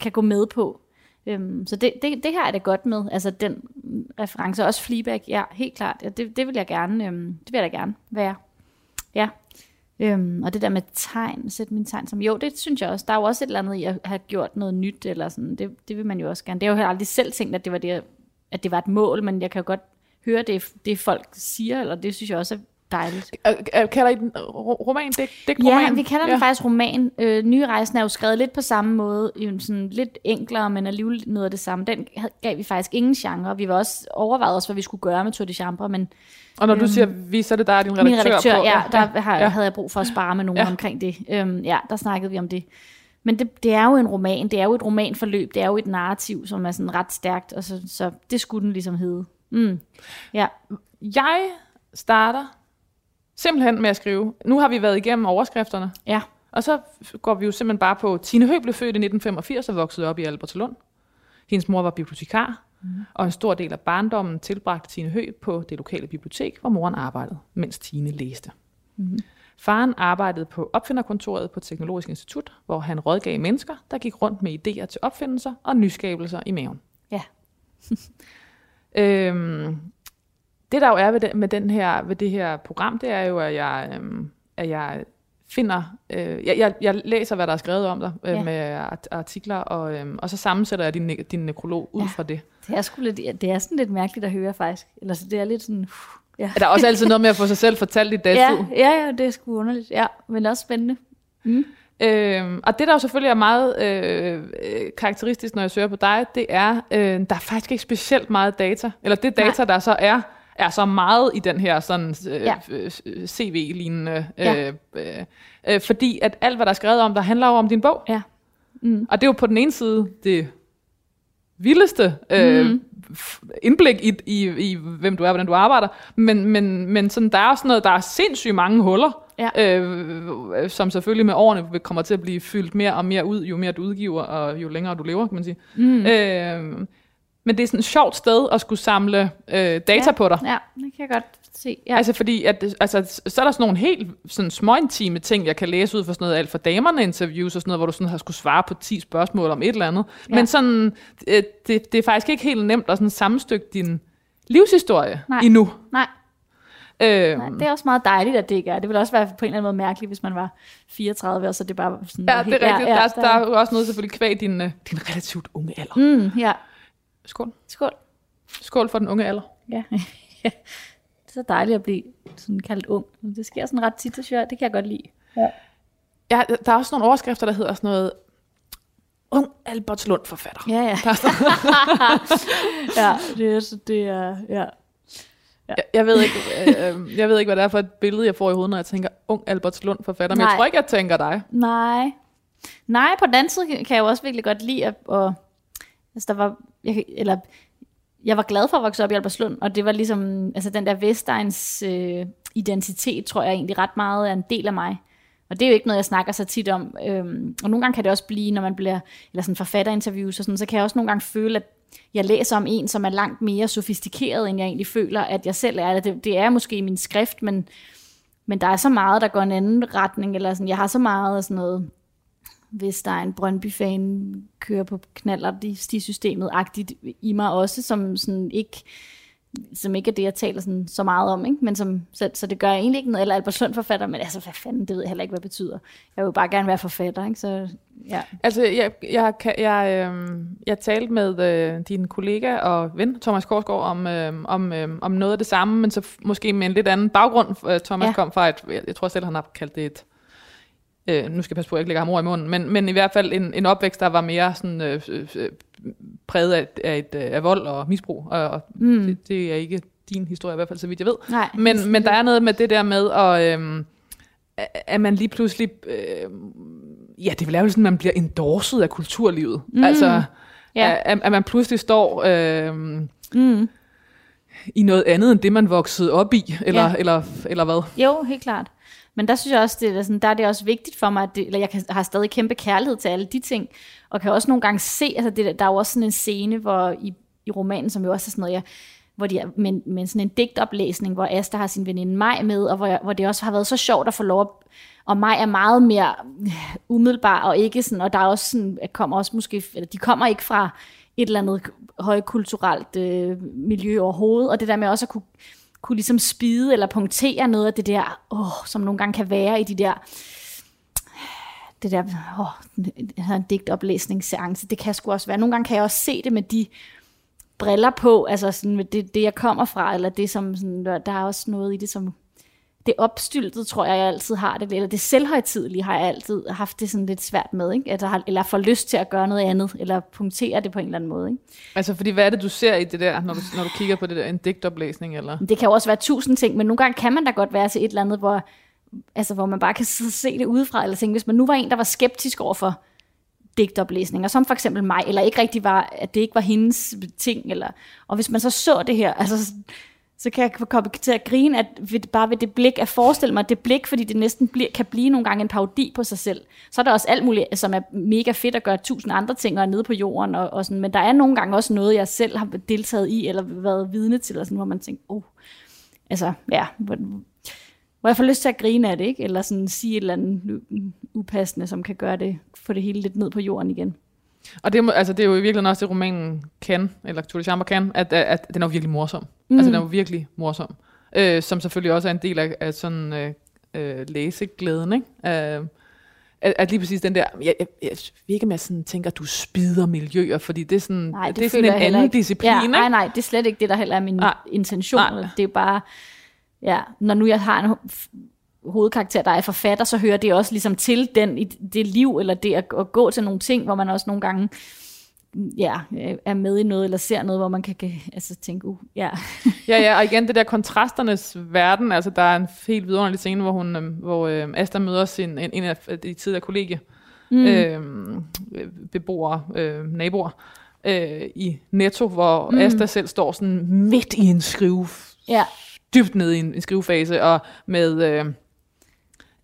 kan gå med på. Øhm, så det, det, det her er det godt med, altså den reference, også Fleabag, ja, helt klart, ja, det, det vil jeg gerne, øhm, det vil jeg da gerne være. Ja. Øhm, og det der med tegn, sætte mine tegn som, jo, det synes jeg også. Der er jo også et eller andet i at have gjort noget nyt, eller sådan, det, det vil man jo også gerne. Det har jeg jo aldrig selv tænkt, at det var det, at det var et mål, men jeg kan jo godt høre det, det folk siger, eller det synes jeg også er dejligt. Kalder I den roman? Det, det roman? Ja, vi kalder den ja. faktisk roman. Øh, Nye Rejsen er jo skrevet lidt på samme måde, sådan lidt enklere, men alligevel noget af det samme. Den gav vi faktisk ingen genre. Vi var også overvejet os, hvad vi skulle gøre med Tour de Chambre, men og når øhm, du siger vi, så er det dig, din redaktør, min redaktør på? Ja, der har, ja. havde jeg brug for at spare med nogen ja. omkring det. Øhm, ja, der snakkede vi om det. Men det, det er jo en roman, det er jo et romanforløb, det er jo et narrativ, som er sådan ret stærkt, og så, så det skulle den ligesom hedde. Mm. Ja. Jeg starter simpelthen med at skrive. Nu har vi været igennem overskrifterne. Ja. Og så går vi jo simpelthen bare på, Tine Høgh blev født i 1985 og voksede op i Albertslund. Hendes mor var bibliotekar, mm. og en stor del af barndommen tilbragte Tine Høgh på det lokale bibliotek, hvor moren arbejdede, mens Tine læste. Mm-hmm. Faren arbejdede på opfinderkontoret på Teknologisk Institut, hvor han rådgav mennesker, der gik rundt med idéer til opfindelser og nyskabelser i maven. Ja. øhm, det der jo er ved, det, med den her, ved det her program, det er jo, at jeg, øhm, at jeg finder, øh, jeg, jeg, jeg læser, hvad der er skrevet om dig øh, Ja. med art- artikler, og, øhm, og så sammensætter jeg din, ne- din nekrolog ud Ja. fra det. Det er, sgu lidt, det er sådan lidt mærkeligt at høre, faktisk. Eller så det er lidt sådan... Ja. Er der også altid noget med at få sig selv fortalt i ja, datid? ja, ja, det er sgu underligt. Ja, men også spændende. Øhm, og det, der jo selvfølgelig er meget øh, øh, karakteristisk, når jeg søger på dig, det er, øh, der er faktisk ikke specielt meget data. Eller det data, der så er, er så meget i den her sådan øh, Ja. øh, CV-lignende. Ja. Øh, øh, øh, fordi at alt, hvad der er skrevet om, der handler jo om din bog. Ja. Og det er jo på den ene side det vildeste øh, f- indblik i, i, i, hvem du er, hvordan du arbejder. Men, men, men sådan, der er også noget, der er sindssygt mange huller, Ja. øh, som selvfølgelig med årene kommer til at blive fyldt mere og mere ud, jo mere du udgiver, og jo længere du lever, kan man sige. Mm. Øh, men det er sådan et sjovt sted at skulle samle øh, data ja. på dig. Ja, det kan jeg godt se. Ja. Altså fordi, at, altså, så er der sådan nogle helt sådan småintime ting, jeg kan læse ud fra sådan noget alt for damerne interviews og sådan noget, hvor du sådan har skulle svare på 10 spørgsmål om et eller andet. Ja. Men sådan, øh, det, det er faktisk ikke helt nemt at sådan sammenstykke din livshistorie Nej. endnu. Nej, Øh, nej, det er også meget dejligt, at det ikke er. Det ville også være på en eller anden måde mærkeligt, hvis man var 34, og så det bare var sådan... ja, det er rigtigt. Ja, der, der, der er jo også noget selvfølgelig kvæg din, øh, din relativt unge alder. Mm, ja. Skål. Skål. Skål for den unge alder. Ja. ja. Det er så dejligt at blive sådan kaldt ung. Det sker sådan ret tit, så synes jeg, det kan jeg godt lide. Ja, der er også nogle overskrifter, der hedder sådan noget, ung Albertslund forfatter. Ja, ja. ja, det er, det er, ja. Jeg, jeg, ved ikke, øh, øh, jeg ved ikke, hvad det er for et billede, jeg får i hovedet, når jeg tænker ung Albertslund forfatter, men jeg Nej. tror ikke, jeg tænker dig. Nej. Nej, på den anden side kan jeg jo også virkelig godt lide at, og, altså der var, jeg, eller, jeg var glad for at vokse op i Albertslund, og det var ligesom, altså den der Vestegns øh, identitet, tror jeg egentlig ret meget er en del af mig. Og det er jo ikke noget, jeg snakker så tit om. Øhm, og nogle gange kan det også blive, når man bliver, eller sådan forfatterinterviews og sådan, så kan jeg også nogle gange føle, at jeg læser om en, som er langt mere sofistikeret, end jeg egentlig føler, at jeg selv er. Det, det er måske i min skrift, men, men der er så meget, der går en anden retning, eller sådan, jeg har så meget af sådan noget, hvis der er en Brøndby-fan, kører på knaller i stisystemet-agtigt i mig også, som sådan ikke som ikke er det, jeg taler sådan, så meget om, ikke? Men som, så, så det gør egentlig ikke noget, eller Albertslund forfatter, men altså, hvad fanden, det ved jeg heller ikke, hvad det betyder. Jeg vil jo bare gerne være forfatter, ikke? Så, ja. Altså, jeg, jeg, kan- jeg, øh, jeg talte med øh, din kollega og ven, Thomas Korsgaard, om, øh, om, øh, om noget af det samme, men så måske med en lidt anden baggrund. Øh, Thomas Ja. kom fra et, jeg, jeg tror selv, han har kaldt det et, øh, nu skal jeg passe på, at jeg ikke lægger ham ord i munden, men, men i hvert fald en, en opvækst, der var mere sådan, øh, øh, præget af, af, et, øh, af vold og misbrug, og, og mm. det, det er ikke din historie i hvert fald, så vidt jeg ved. Nej, Men, men der er noget med det der med, at, øhm, at man lige pludselig... Øh, ja, det er vel sådan, at man bliver endorset af kulturlivet. Mm. Altså, ja. at, at man pludselig står øh, Mm. i noget andet, end det, man voksede op i, eller, ja. eller, eller hvad. Jo, helt klart. Men der synes jeg også, det er sådan, der er det også vigtigt for mig, at det, eller jeg kan, har stadig kæmpe kærlighed til alle de ting, og kan også nogle gange se, altså det, der er jo også sådan en scene, hvor i, i romanen, som jo også er sådan noget, jeg, hvor de er men, men sådan en digtoplæsning, hvor Asta har sin veninde Maj med, og hvor, jeg, hvor det også har været så sjovt at få lov at, og mig er meget mere øh, umiddelbar, og ikke sådan, og der er også sådan, kommer også måske, eller de kommer ikke fra et eller andet højkulturelt øh, miljø overhovedet, og det der med også at kunne kunne ligesom spide eller punktere noget af det der, åh, som nogle gange kan være i de der, det der, åh, jeg en digtoplæsningsseance, det kan sgu også være. Nogle gange kan jeg også se det med de briller på, altså sådan med det, det jeg kommer fra, eller det som, sådan, der er også noget i det, som det opstyltet, tror jeg, jeg altid har det, eller det selvhøjtidlige har jeg altid haft det sådan lidt svært med, ikke? Har, eller får lyst til at gøre noget andet, eller punktere det på en eller anden måde. Ikke? Altså, fordi hvad er det, du ser i det der, når du, når du kigger på det der, en digtoplæsning, eller? Det kan jo også være tusind ting, men nogle gange kan man da godt være til et eller andet, hvor, altså, hvor man bare kan sidde og se det udefra, eller tænke, hvis man nu var en, der var skeptisk over for digtoplæsninger, som for eksempel mig, eller ikke rigtig var, at det ikke var hendes ting, eller, og hvis man så så det her, altså, så kan jeg komme til at grine, at ved, bare ved det blik, at forestille mig det blik, fordi det næsten bliver, kan blive nogle gange en parodi på sig selv. Så er der også alt muligt, som er mega fedt at gøre tusind andre ting, og er nede på jorden, og, og sådan, men der er nogle gange også noget, jeg selv har deltaget i, eller været vidne til, og sådan, hvor man tænker, oh, altså, ja, hvor, hvor jeg får lyst til at grine af det, ikke? eller sådan sige et eller andet upassende, som kan gøre det, få det hele lidt ned på jorden igen. Og det, er, altså, det er jo i virkeligheden også det, romanen kan, eller Tulle Chamber kan, at, at, at den er jo virkelig morsom. Mm. Altså, den er jo virkelig morsom. Øh, som selvfølgelig også er en del af, af sådan øh, øh, læseglæden, ikke? Øh, at, at lige præcis den der, jeg, jeg, jeg ved ikke, om jeg sådan tænker, at du spider miljøer, fordi det er sådan, nej, det, det er sådan en anden ikke. disciplin, ja, Nej, nej, det er slet ikke det, der heller er min nej. intention. Nej. Det er bare, ja, når nu jeg har en hovedkarakter, der er forfatter, så hører det også ligesom til den, i det liv, eller det at, at gå til nogle ting, hvor man også nogle gange ja, er med i noget, eller ser noget, hvor man kan, kan altså, tænke, uh, ja. ja, ja, og igen det der kontrasternes verden, altså der er en helt vidunderlig scene, hvor, hun, øhm, hvor øh, Asta møder sin, en, en af de tidligere kollegie, mm. øh, beboere, øh, naboer, øh, i Netto, hvor mm. Asta selv står sådan midt i en skrive, ja. dybt nede i en, en skrivefase, og med... Øh,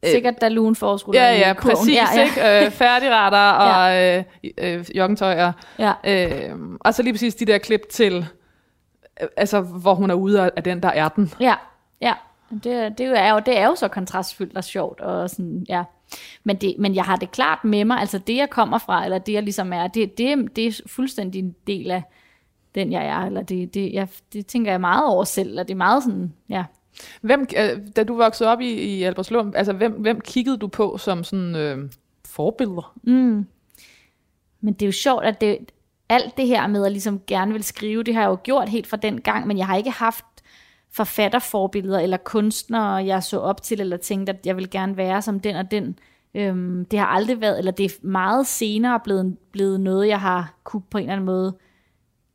Øh, Sikkert Dalun forskole. Ja, ja, præcis. Ja, ja. Ikke? Øh, færdigretter og ja. øh, øh, joggentøjer. Ja. Øh, og så lige præcis de der klip til, øh, altså, hvor hun er ude af den, der er den. Ja, ja. Det, det, er jo, det er jo så kontrastfyldt og sjovt. Og sådan, ja. men, det, men jeg har det klart med mig, altså det jeg kommer fra, eller det jeg ligesom er, det, det, det er fuldstændig en del af den jeg er, eller det, det, jeg, det tænker jeg meget over selv, eller det er meget sådan, ja, Hvem, øh, da du voksede op i, i Albertslund, altså hvem, hvem kiggede du på som sådan øh, forbilleder? Mm. Men det er jo sjovt, at det, alt det her med at ligesom gerne vil skrive, det har jeg jo gjort helt fra den gang, men jeg har ikke haft forfatterforbilleder eller kunstnere, jeg så op til, eller tænkte, at jeg vil gerne være som den og den. Øhm, det har aldrig været, eller det er meget senere blevet, blevet noget, jeg har kunne på en eller anden måde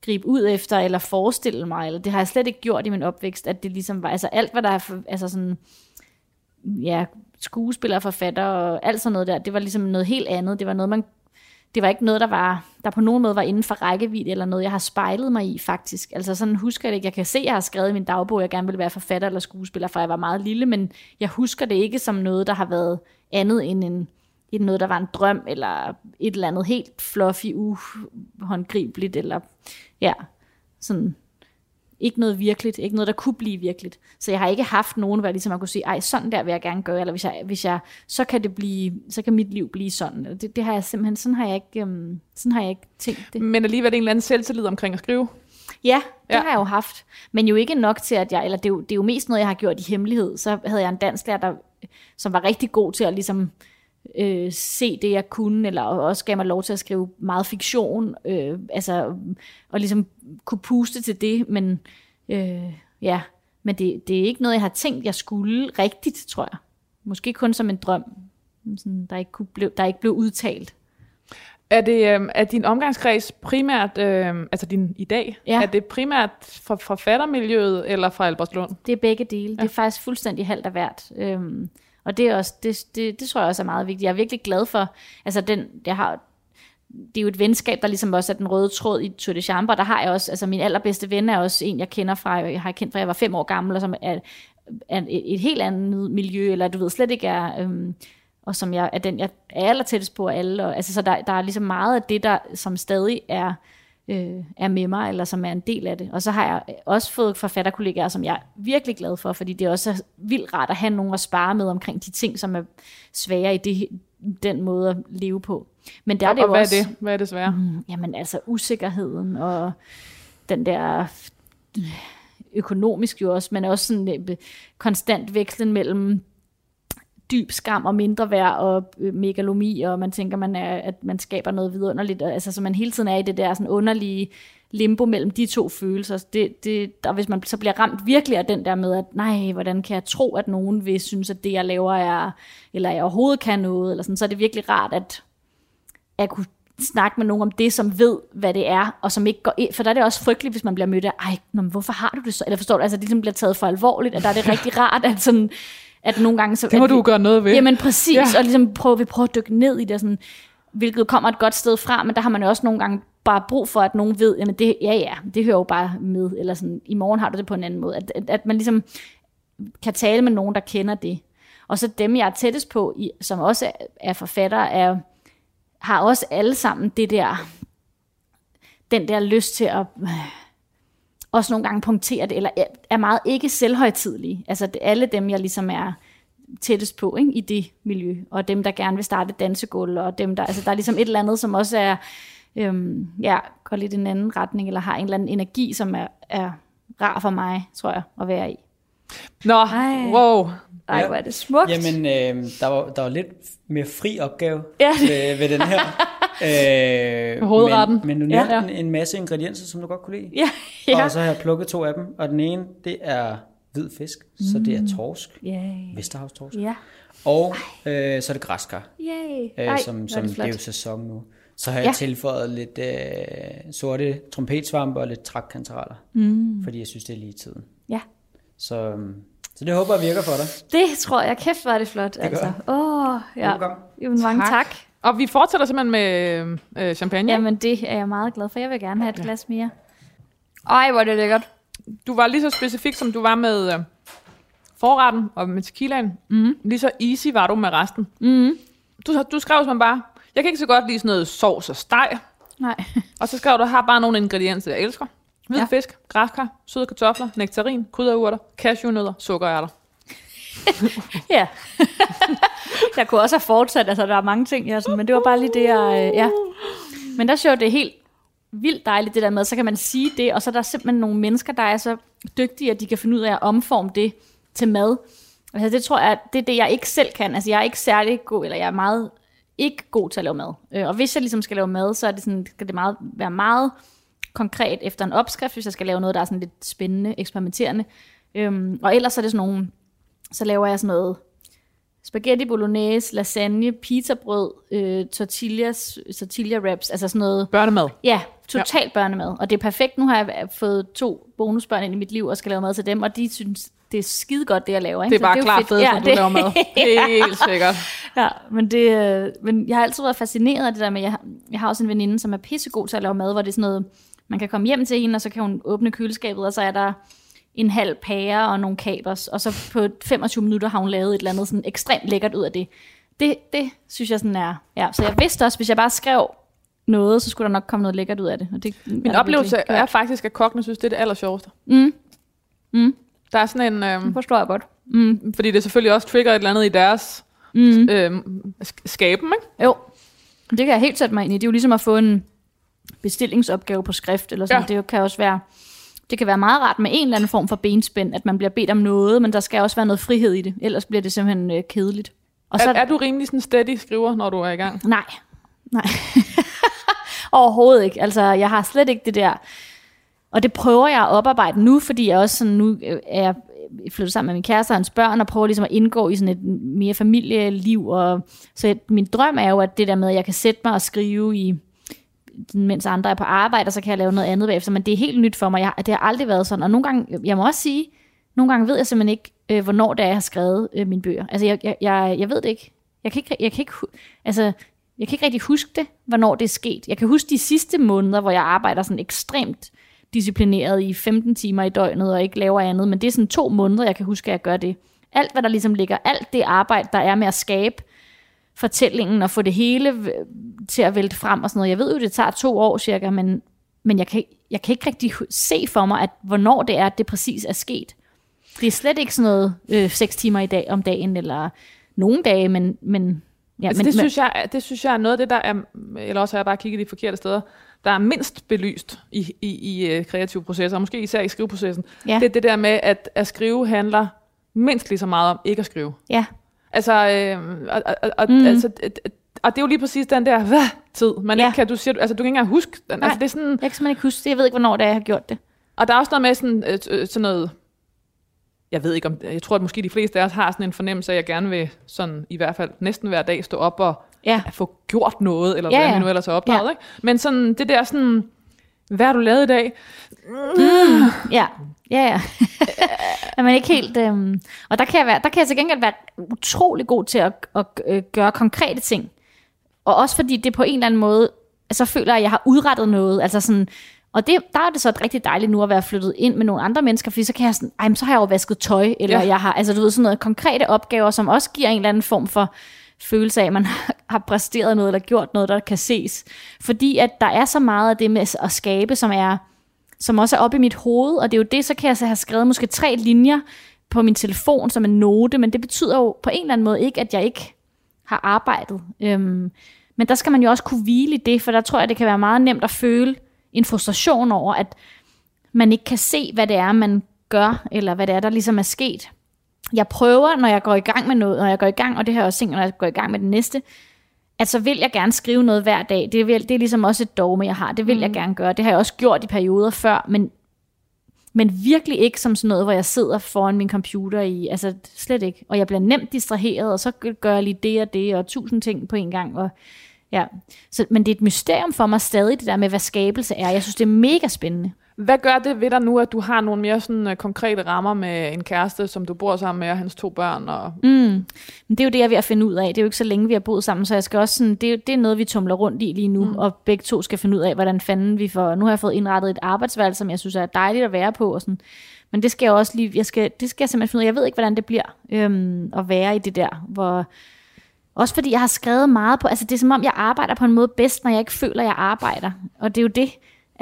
gribe ud efter, eller forestille mig, eller det har jeg slet ikke gjort i min opvækst, at det ligesom var, altså alt, hvad der er, for, altså sådan, ja, skuespiller, forfatter og alt sådan noget der, det var ligesom noget helt andet. Det var noget, man, det var ikke noget, der var, der på nogen måde var inden for rækkevidde, eller noget, jeg har spejlet mig i, faktisk. Altså sådan husker jeg det ikke. Jeg kan se, at jeg har skrevet i min dagbog, at jeg gerne vil være forfatter eller skuespiller, fra jeg var meget lille, men jeg husker det ikke som noget, der har været andet end en, i noget, der var en drøm, eller et eller andet helt fluffy, uhåndgribeligt, eller ja, sådan ikke noget virkeligt, ikke noget, der kunne blive virkeligt. Så jeg har ikke haft nogen, hvor jeg ligesom har kunne sige, ej, sådan der vil jeg gerne gøre, eller hvis jeg, hvis jeg så kan det blive, så kan mit liv blive sådan. Det, det har jeg simpelthen, sådan har jeg ikke, um, sådan har jeg ikke tænkt det. Men alligevel en eller anden selvtillid omkring at skrive? Ja, det ja. har jeg jo haft. Men jo ikke nok til, at jeg, eller det er, jo, det er jo mest noget, jeg har gjort i hemmelighed. Så havde jeg en dansklærer, der, som var rigtig god til at ligesom, øh, se det, jeg kunne, eller også gav mig lov til at skrive meget fiktion, øh, altså, og ligesom kunne puste til det, men øh, ja, men det, det er ikke noget, jeg har tænkt, jeg skulle rigtigt, tror jeg. Måske kun som en drøm, sådan, der, ikke kunne blive, der ikke blev udtalt. Er, det, øh, er din omgangskreds primært, øh, altså din i dag, ja. er det primært fra forfattermiljøet eller fra Albertslund? Det er begge dele. Ja. Det er faktisk fuldstændig halvt af hvert. Øh, og det, er også, det, det, det tror jeg også er meget vigtigt. Jeg er virkelig glad for, altså den, jeg har, det er jo et venskab, der ligesom også er den røde tråd i Tour de Chambre. Der har jeg også, altså min allerbedste ven er også en, jeg kender fra, jeg har kendt fra, jeg var fem år gammel, og som er, er et, et helt andet miljø, eller du ved slet ikke er, øhm, og som jeg er den, jeg er aller tættest på alle. Og, altså, så der, der er ligesom meget af det, der som stadig er, øh, er med mig, eller som er en del af det. Og så har jeg også fået forfatterkollegaer, som jeg er virkelig glad for, fordi det er også vildt rart at have nogen at spare med omkring de ting, som er svære i det, den måde at leve på. Men der og, er det jo hvad også, er det? Hvad er det svære? Mm, jamen altså usikkerheden og den der økonomisk jo også, men også sådan øh, konstant vekslen mellem dyb skam og mindre værd og øh, megalomi, og man tænker, man er, at man skaber noget vidunderligt. Altså, så man hele tiden er i det der sådan underlige limbo mellem de to følelser. Det, det, der, hvis man så bliver ramt virkelig af den der med, at nej, hvordan kan jeg tro, at nogen vil synes, at det, jeg laver, er, eller jeg overhovedet kan noget, eller sådan, så er det virkelig rart, at jeg kunne snakke med nogen om det, som ved, hvad det er, og som ikke går ind, for der er det også frygteligt, hvis man bliver mødt af, ej, men hvorfor har du det så? Eller forstår du, altså det ligesom bliver taget for alvorligt, at der er det rigtig rart, at sådan, at nogle gange... Så, det må at du gøre noget ved. Jamen præcis, ja. og ligesom prøve, vi prøver at dykke ned i det, sådan, hvilket kommer et godt sted fra, men der har man jo også nogle gange bare brug for, at nogen ved, jamen det, ja ja, det hører jo bare med, eller sådan, i morgen har du det på en anden måde. At, at, at man ligesom kan tale med nogen, der kender det. Og så dem, jeg er tættest på, i, som også er forfattere, er, har også alle sammen det der, den der lyst til at også nogle gange punktere det, eller er meget ikke selvhøjtidlige. Altså det, alle dem, jeg ligesom er tættest på ikke, i det miljø, og dem, der gerne vil starte et dansegulv, og dem, der, altså der er ligesom et eller andet, som også er, øhm, ja, går lidt i en anden retning, eller har en eller anden energi, som er, er rar for mig, tror jeg, at være i. Nå, Ej. wow. Ej, Ja. hvor er det smukt. Jamen, øh, der, var, der var lidt mere fri opgave Ja. ved, ved den her. Øh, Hovedretten. Men, men du nævnte ja. en, en masse ingredienser, som du godt kunne lide. ja, ja. Og så har jeg plukket to af dem. Og den ene, det er hvid fisk. Mm. Så det er torsk. Yay. Vesterhavstorsk. Ja. Og øh, så er det græskar. Yay. Øh, Ej, som, som det det, er jo sæson nu. Så har jeg Ja. tilføjet lidt øh, sorte trompetsvampe og lidt trakkantereller. Mm. Fordi jeg synes, det er lige i tiden. Ja. Så, øhm, så det håber jeg virker for dig. Det tror jeg, kæft var det flot. altså. Åh, ja. Velkommen. Jamen, mange tak. Tak. Og vi fortsætter simpelthen med øh, champagne. Jamen, det er jeg meget glad for. Jeg vil gerne have et glas mere. Ej, hvor er det lækkert. Du var lige så specifik, som du var med øh, forretten og med tequilaen. Mm. Lige så easy var du med resten. Mm. Du, du skrev som bare, jeg kan ikke så godt lide sådan noget sovs og steg. Nej. Og så skrev du, har bare nogle ingredienser, jeg elsker. Hvid Ja. ja. fisk, græskar, søde kartofler, nektarin, krydderurter, cashewnødder, sukkerærter. Ja. jeg kunne også have fortsat, altså der er mange ting, jeg sådan, men det var bare lige det, jeg, øh, ja. Men der synes det er helt vildt dejligt, det der med, så kan man sige det, og så er der simpelthen nogle mennesker, der er så dygtige, at de kan finde ud af at omforme det til mad. Altså det tror jeg, det er det, jeg ikke selv kan. Altså jeg er ikke særlig god, eller jeg er meget ikke god til at lave mad. Øh, og hvis jeg ligesom skal lave mad, så er det sådan, skal det meget, være meget konkret efter en opskrift, hvis jeg skal lave noget, der er sådan lidt spændende, eksperimenterende. Øhm, og ellers er det sådan nogle, så laver jeg sådan noget spaghetti bolognese, lasagne, pizzabrød, øh, tortillas, tortilla wraps, altså sådan noget, Børnemad. ja, totalt ja. børnemad. Og det er perfekt. Nu har jeg fået to bonusbørn ind i mit liv og skal lave mad til dem, og de synes, det er skide godt, det jeg laver. Ikke? Det er bare klart fedt. ja, du laver mad. Helt sikkert. Ja, men, det, øh, men jeg har altid været fascineret af det der med, jeg, har- jeg har også en veninde, som er pissegod til at lave mad, hvor det er sådan noget, man kan komme hjem til hende, og så kan hun åbne køleskabet, og så er der en halv pære og nogle kapers, og så på 25 minutter har hun lavet et eller andet sådan ekstremt lækkert ud af det. Det, det synes jeg sådan er, ja. Så jeg vidste også, hvis jeg bare skrev noget, så skulle der nok komme noget lækkert ud af det. Og det Min oplevelse er faktisk, at kokkene synes, det er det aller sjoveste. Mm. Mm. Der er sådan en... Øhm, Det forstår jeg godt. Mm. fordi det selvfølgelig også trigger et eller andet i deres Mm. sk- skaben, ikke? Jo, det kan jeg helt sætte mig ind i. Det er jo ligesom at få en bestillingsopgave på skrift, eller sådan. Ja. Det kan også være, det kan være meget rart med en eller anden form for benspænd, at man bliver bedt om noget, men der skal også være noget frihed i det, ellers bliver det simpelthen øh, kedeligt. Og Er, er du rimelig sådan steady skriver, når du er i gang? Nej, nej. Overhovedet ikke. Altså, jeg har slet ikke det der... Og det prøver jeg at oparbejde nu, fordi jeg også sådan, nu øh, er jeg flyttet sammen med min kæreste og hans børn, og prøver ligesom at indgå i sådan et mere familieliv. Og, så min drøm er jo, at det der med, at jeg kan sætte mig og skrive i mens andre er på arbejde, og så kan jeg lave noget andet bagefter. Men det er helt nyt for mig. Jeg, det har aldrig været sådan. Og nogle gange, jeg må også sige, nogle gange ved jeg simpelthen ikke, øh, hvornår det er, jeg har skrevet øh, mine bøger. Altså, jeg, jeg, jeg, jeg ved det ikke. Jeg kan ikke, jeg kan ikke, altså, jeg kan ikke rigtig huske det, hvornår det er sket. Jeg kan huske de sidste måneder, hvor jeg arbejder sådan ekstremt disciplineret i 15 timer i døgnet og ikke laver andet, men det er sådan to måneder, jeg kan huske, at jeg gør det. Alt, hvad der ligesom ligger, alt det arbejde, der er med at skabe fortællingen og få det hele v- til at vælte frem og sådan noget. Jeg ved jo, det tager to år cirka, men, men jeg, kan, jeg kan ikke rigtig se for mig, at hvornår det er, at det præcis er sket. Det er slet ikke sådan noget øh, seks timer i dag om dagen, eller nogle dage, men... men ja, altså, men, det, synes jeg, det synes jeg er noget af det, der er, eller også har jeg bare kigget de forkerte steder, der er mindst belyst i, i, i øh, kreative processer, og måske især i skriveprocessen. Ja. Det er det der med, at at skrive handler mindst lige så meget om ikke at skrive. Ja, Altså, øh, og, og, og, Mm. altså, og det er jo lige præcis den der hvad tid, man Ja. ikke kan, du siger, altså du kan ikke engang huske den. Nej. Altså, det er sådan, jeg kan simpelthen ikke huske det. Jeg ved ikke, hvornår det er, jeg har gjort det. og der er også noget med sådan, øh, øh, sådan noget, jeg ved ikke om, jeg tror, at måske de fleste af os har sådan en fornemmelse at jeg gerne vil sådan, i hvert fald næsten hver dag stå op og Ja, få gjort noget, eller Ja, ja, vi nu ellers er opdraget. Ja. Ikke? Men sådan, det der sådan, hvad har du lavet i dag? ja, ja, ja. er man ikke helt... Øhm, og der kan, jeg være, der kan jeg til gengæld være utrolig god til at, at øh, gøre konkrete ting. Og også fordi det på en eller anden måde, så føler jeg, at jeg har udrettet noget. Altså sådan, og det, der er det så rigtig dejligt nu at være flyttet ind med nogle andre mennesker, fordi så kan jeg sådan, ej, så har jeg jo vasket tøj, eller. Ja. jeg har, altså du ved, sådan noget konkrete opgaver, som også giver en eller anden form for følelse af, at man har præsteret noget, eller gjort noget, der kan ses. Fordi at der er så meget af det med at skabe, som er, som også er oppe i mit hoved, og det er jo det, så kan jeg så have skrevet måske tre linjer på min telefon som en note, men det betyder jo på en eller anden måde ikke, at jeg ikke har arbejdet. Øhm, men der skal man jo også kunne hvile i det, for der tror jeg, det kan være meget nemt at føle en frustration over, at man ikke kan se, hvad det er, man gør, eller hvad det er, der ligesom er sket. Jeg prøver, når jeg går i gang med noget, når jeg går i gang, og det har jeg også tænkt, når jeg går i gang med det næste, at så vil jeg gerne skrive noget hver dag. Det er, det er ligesom også et dogme, jeg har. Det vil mm. jeg gerne gøre. Det har jeg også gjort i perioder før, men, men virkelig ikke som sådan noget, hvor jeg sidder foran min computer i. Altså slet ikke. Og jeg bliver nemt distraheret, og så gør jeg lige det og det, og tusind ting på en gang. Og, ja. så, men det er et mysterium for mig stadig, det der med, hvad skabelse er. Jeg synes, det er mega spændende. Hvad gør det ved dig nu, at du har nogle mere sådan uh, konkrete rammer med en kæreste, som du bor sammen med, og hans to børn? Og... Mm. Men det er jo det, jeg er ved at finde ud af. Det er jo ikke så længe, vi har boet sammen, så jeg skal også sådan, det, er, det er noget, vi tumler rundt i lige nu, mm. og begge to skal finde ud af, hvordan fanden vi får... Nu har jeg fået indrettet et arbejdsvalg, som jeg synes er dejligt at være på, og sådan. Men det skal jeg også lige... Jeg skal, det skal jeg simpelthen finde ud af. Jeg ved ikke, hvordan det bliver øhm, at være i det der, hvor... Også fordi jeg har skrevet meget på, altså det er som om, jeg arbejder på en måde bedst, når jeg ikke føler, jeg arbejder. Og det er jo det,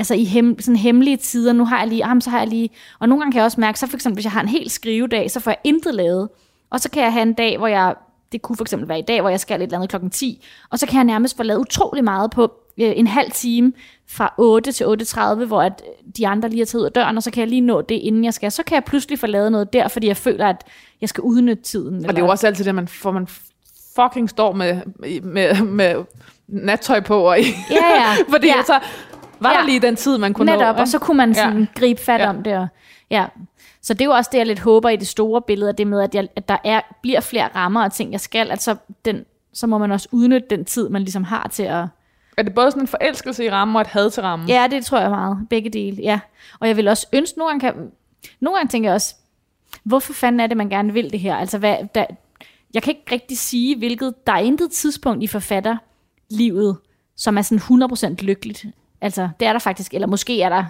altså i hem, sådan hemmelige tider, nu har jeg lige, ham, så har jeg lige, og nogle gange kan jeg også mærke, så for eksempel, hvis jeg har en helt skrivedag, så får jeg intet lavet, og så kan jeg have en dag, hvor jeg, det kunne for eksempel være i dag, hvor jeg skal et eller andet klokken 10, og så kan jeg nærmest få lavet utrolig meget på øh, en halv time fra 8 til 8.30, hvor at de andre lige er taget ud af døren, og så kan jeg lige nå det, inden jeg skal. Så kan jeg pludselig få lavet noget der, fordi jeg føler, at jeg skal udnytte tiden. Eller... Og det er jo også altid det, man får man fucking står med, med, med nattøj på. Og i. Ja, ja. fordi ja. så var ja. der lige den tid, man kunne Netop, nå. og så kunne man sådan ja. gribe fat ja. om det. Og, ja. Så det er jo også det, jeg lidt håber i det store billede, at det med, at, jeg, at der er, bliver flere rammer og ting, jeg skal, at så, den, så må man også udnytte den tid, man ligesom har til at... Er det både sådan en forelskelse i rammen og et had til rammen? Ja, det tror jeg meget. Begge dele, ja. Og jeg vil også ønske, nogle gange, kan, nogle gange tænker jeg også, hvorfor fanden er det, man gerne vil det her? Altså, hvad, der, jeg kan ikke rigtig sige, hvilket, der er intet tidspunkt i forfatterlivet, som er sådan 100% lykkeligt. Altså, det er der faktisk, eller måske er der,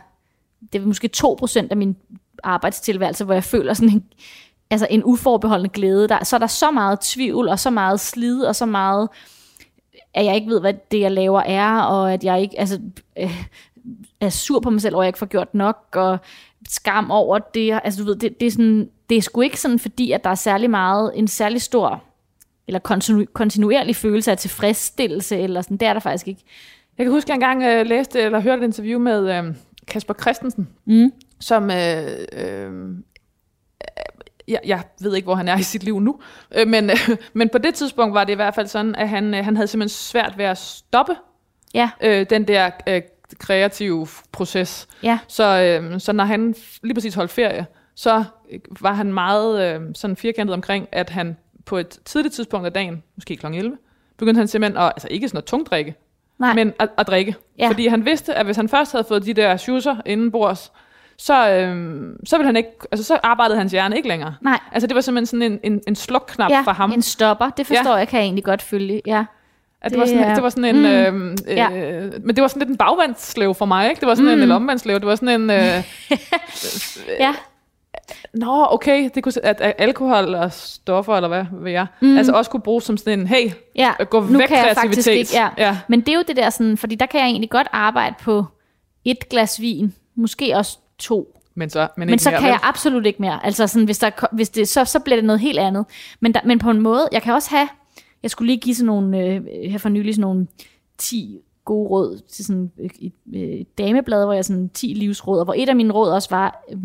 det er måske 2% af min arbejdstilværelse, hvor jeg føler sådan en, altså en uforbeholden glæde. Der, så er der så meget tvivl, og så meget slid, og så meget, at jeg ikke ved, hvad det, jeg laver er, og at jeg ikke, altså, øh, er sur på mig selv over, at jeg ikke får gjort nok, og skam over det. Altså, du ved, det, det er sådan, det er sgu ikke sådan, fordi at der er særlig meget, en særlig stor, eller kontinu- kontinuerlig følelse af tilfredsstillelse, eller sådan, det er der faktisk ikke. Jeg kan huske, at jeg engang øh, læste eller hørte et interview med øh, Kasper Christensen, mm. som... Øh, øh, jeg, jeg ved ikke, hvor han er i sit liv nu, øh, men, øh, men på det tidspunkt var det i hvert fald sådan, at han, øh, han havde simpelthen svært ved at stoppe ja. øh, den der øh, kreative proces. Ja. Så, øh, så når han lige præcis holdt ferie, så var han meget øh, sådan firkantet omkring, at han på et tidligt tidspunkt af dagen, måske kl. 11, begyndte han simpelthen at, altså ikke sådan at tungdrikke, Nej. men at, at drikke. Ja. Fordi han vidste, at hvis han først havde fået de der schusser inden bords, så, øhm, så ville han ikke, altså så arbejdede hans hjerne ikke længere. Nej. Altså det var simpelthen sådan en, en, en slukknap ja, for ham. en stopper. Det forstår ja. jeg, kan jeg egentlig godt følge. Ja. At det, det, var sådan, det var sådan en, mm, øhm, øh, ja. men det var sådan lidt en bagvandsslave for mig, ikke? Det var sådan mm. en, en omvandsslave. Det var sådan en, øh, ja. Nå, okay, det kunne, at, alkohol og stoffer, eller hvad ved jeg, mm. altså også kunne bruges som sådan en, hey, ja, gå nu væk kan jeg kreativitet. Ikke, ja. Ja. Men det er jo det der sådan, fordi der kan jeg egentlig godt arbejde på et glas vin, måske også to. Men så, men men så mere, kan vel? jeg absolut ikke mere. Altså sådan, hvis, der, hvis det, så, så bliver det noget helt andet. Men, der, men på en måde, jeg kan også have, jeg skulle lige give sådan nogle, øh, her for nylig sådan nogle 10 gode råd til sådan et, et, et dameblad, hvor jeg sådan 10 livsråd, og hvor et af mine råd også var, øh,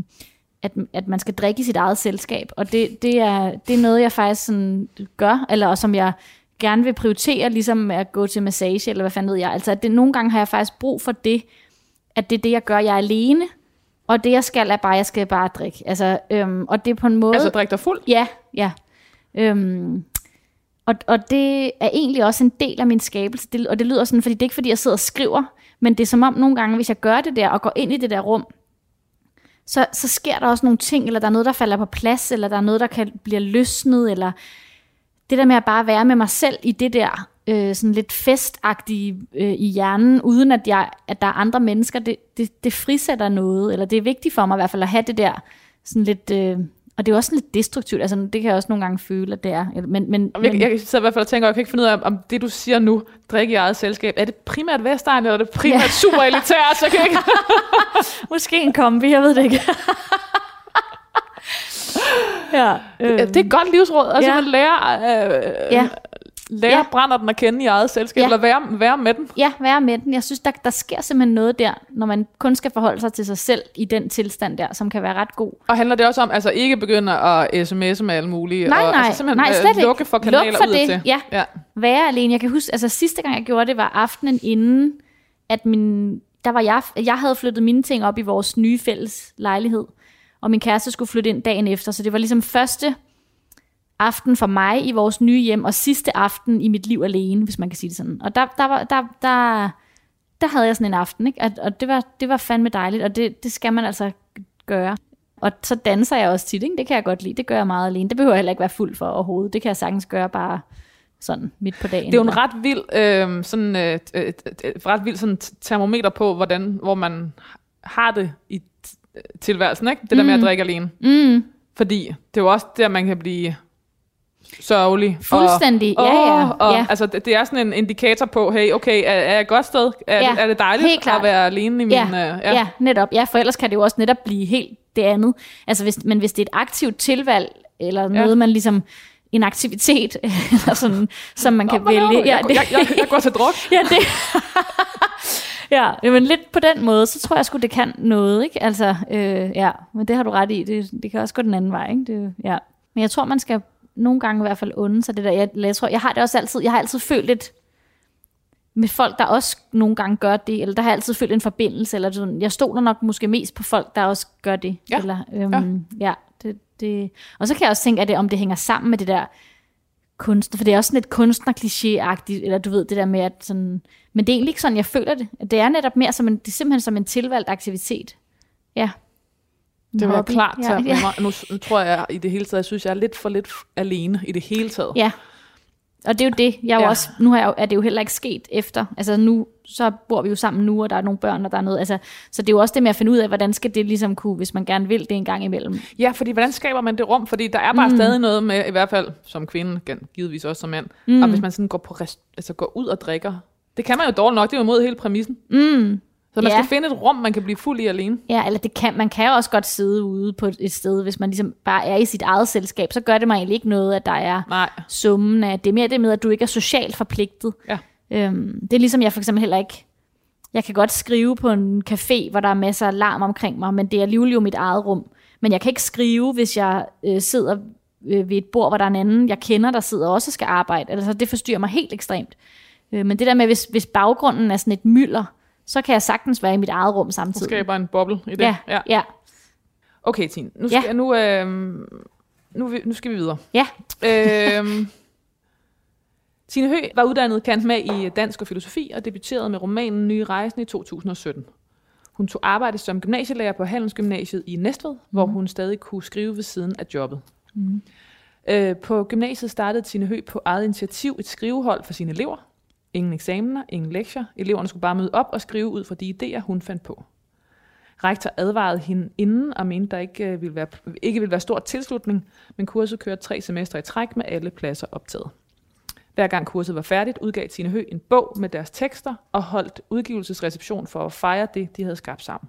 at, at man skal drikke i sit eget selskab. Og det, det, er, det er noget, jeg faktisk sådan gør, eller som jeg gerne vil prioritere, ligesom at gå til massage, eller hvad fanden ved jeg. Altså, at det, nogle gange har jeg faktisk brug for det, at det er det, jeg gør. Jeg er alene, og det, jeg skal, er bare, jeg skal bare drikke. Altså, øhm, og det er på en måde... Altså, drikke dig fuld? Ja, ja. Øhm, og, og det er egentlig også en del af min skabelse, det, og det lyder sådan, fordi det er ikke fordi, jeg sidder og skriver, men det er som om nogle gange, hvis jeg gør det der, og går ind i det der rum, så, så sker der også nogle ting, eller der er noget, der falder på plads, eller der er noget, der kan blive løsnet, eller det der med at bare være med mig selv i det der øh, sådan lidt festagtige øh, i hjernen, uden at, jeg, at der er andre mennesker, det, det, det frisætter noget, eller det er vigtigt for mig i hvert fald at have det der sådan lidt... Øh, og det er også lidt destruktivt, altså det kan jeg også nogle gange føle, at det er. Men, men, jeg, men, jeg sidder i hvert fald og tænker, jeg kan ikke finde ud af, om det du siger nu, drikke i eget selskab, er det primært Vestegn, eller er det primært ja. super elitært? Så kan jeg ikke... Måske en kombi, jeg ved det ikke. ja, Øh, det er et godt livsråd. Altså, Ja. man lærer, øh, Ja. Lærer Ja. brænder den at kende i eget selskab, Ja. eller være, være med den. Ja, være med den. Jeg synes, der, der sker simpelthen noget der, når man kun skal forholde sig til sig selv i den tilstand der, som kan være ret god. Og handler det også om, altså ikke begynde at sms'e med alle mulige, Nej, og nej, altså simpelthen nej, øh, slet lukke for kanaler Luk for udadtil. det, ja. ja. Være alene. Jeg kan huske, altså sidste gang jeg gjorde det, var aftenen inden, at min, der var jeg, jeg havde flyttet mine ting op i vores nye fælles lejlighed, og min kæreste skulle flytte ind dagen efter, så det var ligesom første aften for mig i vores nye hjem, og sidste aften i mit liv alene, hvis man kan sige det sådan. Og der, der, var, der, der, der havde jeg sådan en aften, ikke? Og, og det, var, det var fandme dejligt, og det, det skal man altså gøre. Og så danser jeg også tit, ikke? det kan jeg godt lide, det gør jeg meget alene. Det behøver jeg heller ikke være fuld for overhovedet, det kan jeg sagtens gøre bare sådan midt på dagen. Det er jo en ret vild, øh, sådan, øh, øh, et ret vild sådan termometer på, hvordan, hvor man har det i t- tilværelsen, ikke? Det der med at drikke alene. Mm, Fordi det er jo også der, man kan blive sørgelig. Fuldstændig, og, ja, ja, og, ja. Altså, det, det er sådan en indikator på, hey, okay, er, er jeg et godt sted? Er, Ja, ja, er det dejligt helt klart. at være alene i min... ja, øh, ja. ja, netop. Ja, for ellers kan det jo også netop blive helt det andet. Altså, hvis, men hvis det er et aktivt tilvalg, eller noget, man ligesom en aktivitet, eller sådan, som man kan laver vælge. du? Jeg, jeg, jeg, jeg går til druk. ja, det. ja, men lidt på den måde, så tror jeg sgu, det kan noget, ikke? Altså, øh, ja, men det har du ret i. Det, det kan også gå den anden vej, ikke? Det, ja. Men jeg tror, man skal nogle gange i hvert fald unde sig det der. Jeg, jeg, tror, jeg har det også altid, jeg har altid følt lidt med folk, der også nogle gange gør det, eller der har jeg altid følt en forbindelse, eller sådan. Jeg stoler nok måske mest på folk, der også gør det. Ja, Eller, øhm, ja. ja det, det. Og så kan jeg også tænke, at det, om det hænger sammen med det der kunstner, for det er også sådan lidt kunstner eller du ved, det der med, at sådan, men det er egentlig ikke sådan, jeg føler det. Det er netop mere som en, det er simpelthen som en tilvalgt aktivitet. Ja. Det var hobby. klart til ja, ja. nu, nu tror jeg i det hele taget, jeg synes, jeg er lidt for lidt alene i det hele taget. Ja. Og det er jo det. Jeg er jo Ja. også, nu har jeg, er det jo heller ikke sket efter. Altså nu, så bor vi jo sammen nu, og der er nogle børn, og der er noget. Altså, så det er jo også det med at finde ud af, hvordan skal det ligesom kunne, hvis man gerne vil det en gang imellem. Ja, fordi hvordan skaber man det rum? Fordi der er bare mm. stadig noget med, i hvert fald som kvinde, givetvis også som mand, mm. og hvis man sådan går, på rest, altså går ud og drikker, det kan man jo dårligt nok, det er jo imod hele præmissen. Mm. Så man Ja. skal finde et rum, man kan blive fuld i alene. Ja, eller det kan, man kan jo også godt sidde ude på et sted, hvis man ligesom bare er i sit eget selskab, så gør det mig egentlig ikke noget, at der er Nej. summen af, det er mere det med, at du ikke er socialt forpligtet. Ja. Øhm, det er ligesom jeg for eksempel heller ikke, jeg kan godt skrive på en café, hvor der er masser af larm omkring mig, men det er alligevel jo mit eget rum. Men jeg kan ikke skrive, hvis jeg øh, sidder øh, ved et bord, hvor der er en anden, jeg kender, der sidder og også skal arbejde. Altså, det forstyrrer mig helt ekstremt. Øh, men det der med, hvis, hvis baggrunden er sådan et mylder, så kan jeg sagtens være i mit eget rum Så samtidig. skaber en boble i det. Ja, ja, ja. Okay, Tine. Nu Ja. skal, nu, øh, nu, vi- nu skal vi videre. ja. øhm, Tine Høgh var uddannet kant med i dansk og filosofi og debuterede med romanen Nye Rejsen i 2017. Hun tog arbejde som gymnasielærer på Handelsgymnasiet i Næstved, mm. hvor hun stadig kunne skrive ved siden af jobbet. Mm. Øh, på gymnasiet startede Tine Høgh på eget initiativ et skrivehold for sine elever. Ingen eksamener, ingen lektier. Eleverne skulle bare møde op og skrive ud fra de idéer, hun fandt på. Rektor advarede hende inden og mente, der ikke, øh, ville være, ikke ville være stor tilslutning, men kurset kørte tre semestre i træk med alle pladser optaget. Hver gang kurset var færdigt, udgav Tine Høgh en bog med deres tekster og holdt udgivelsesreception for at fejre det, de havde skabt sammen.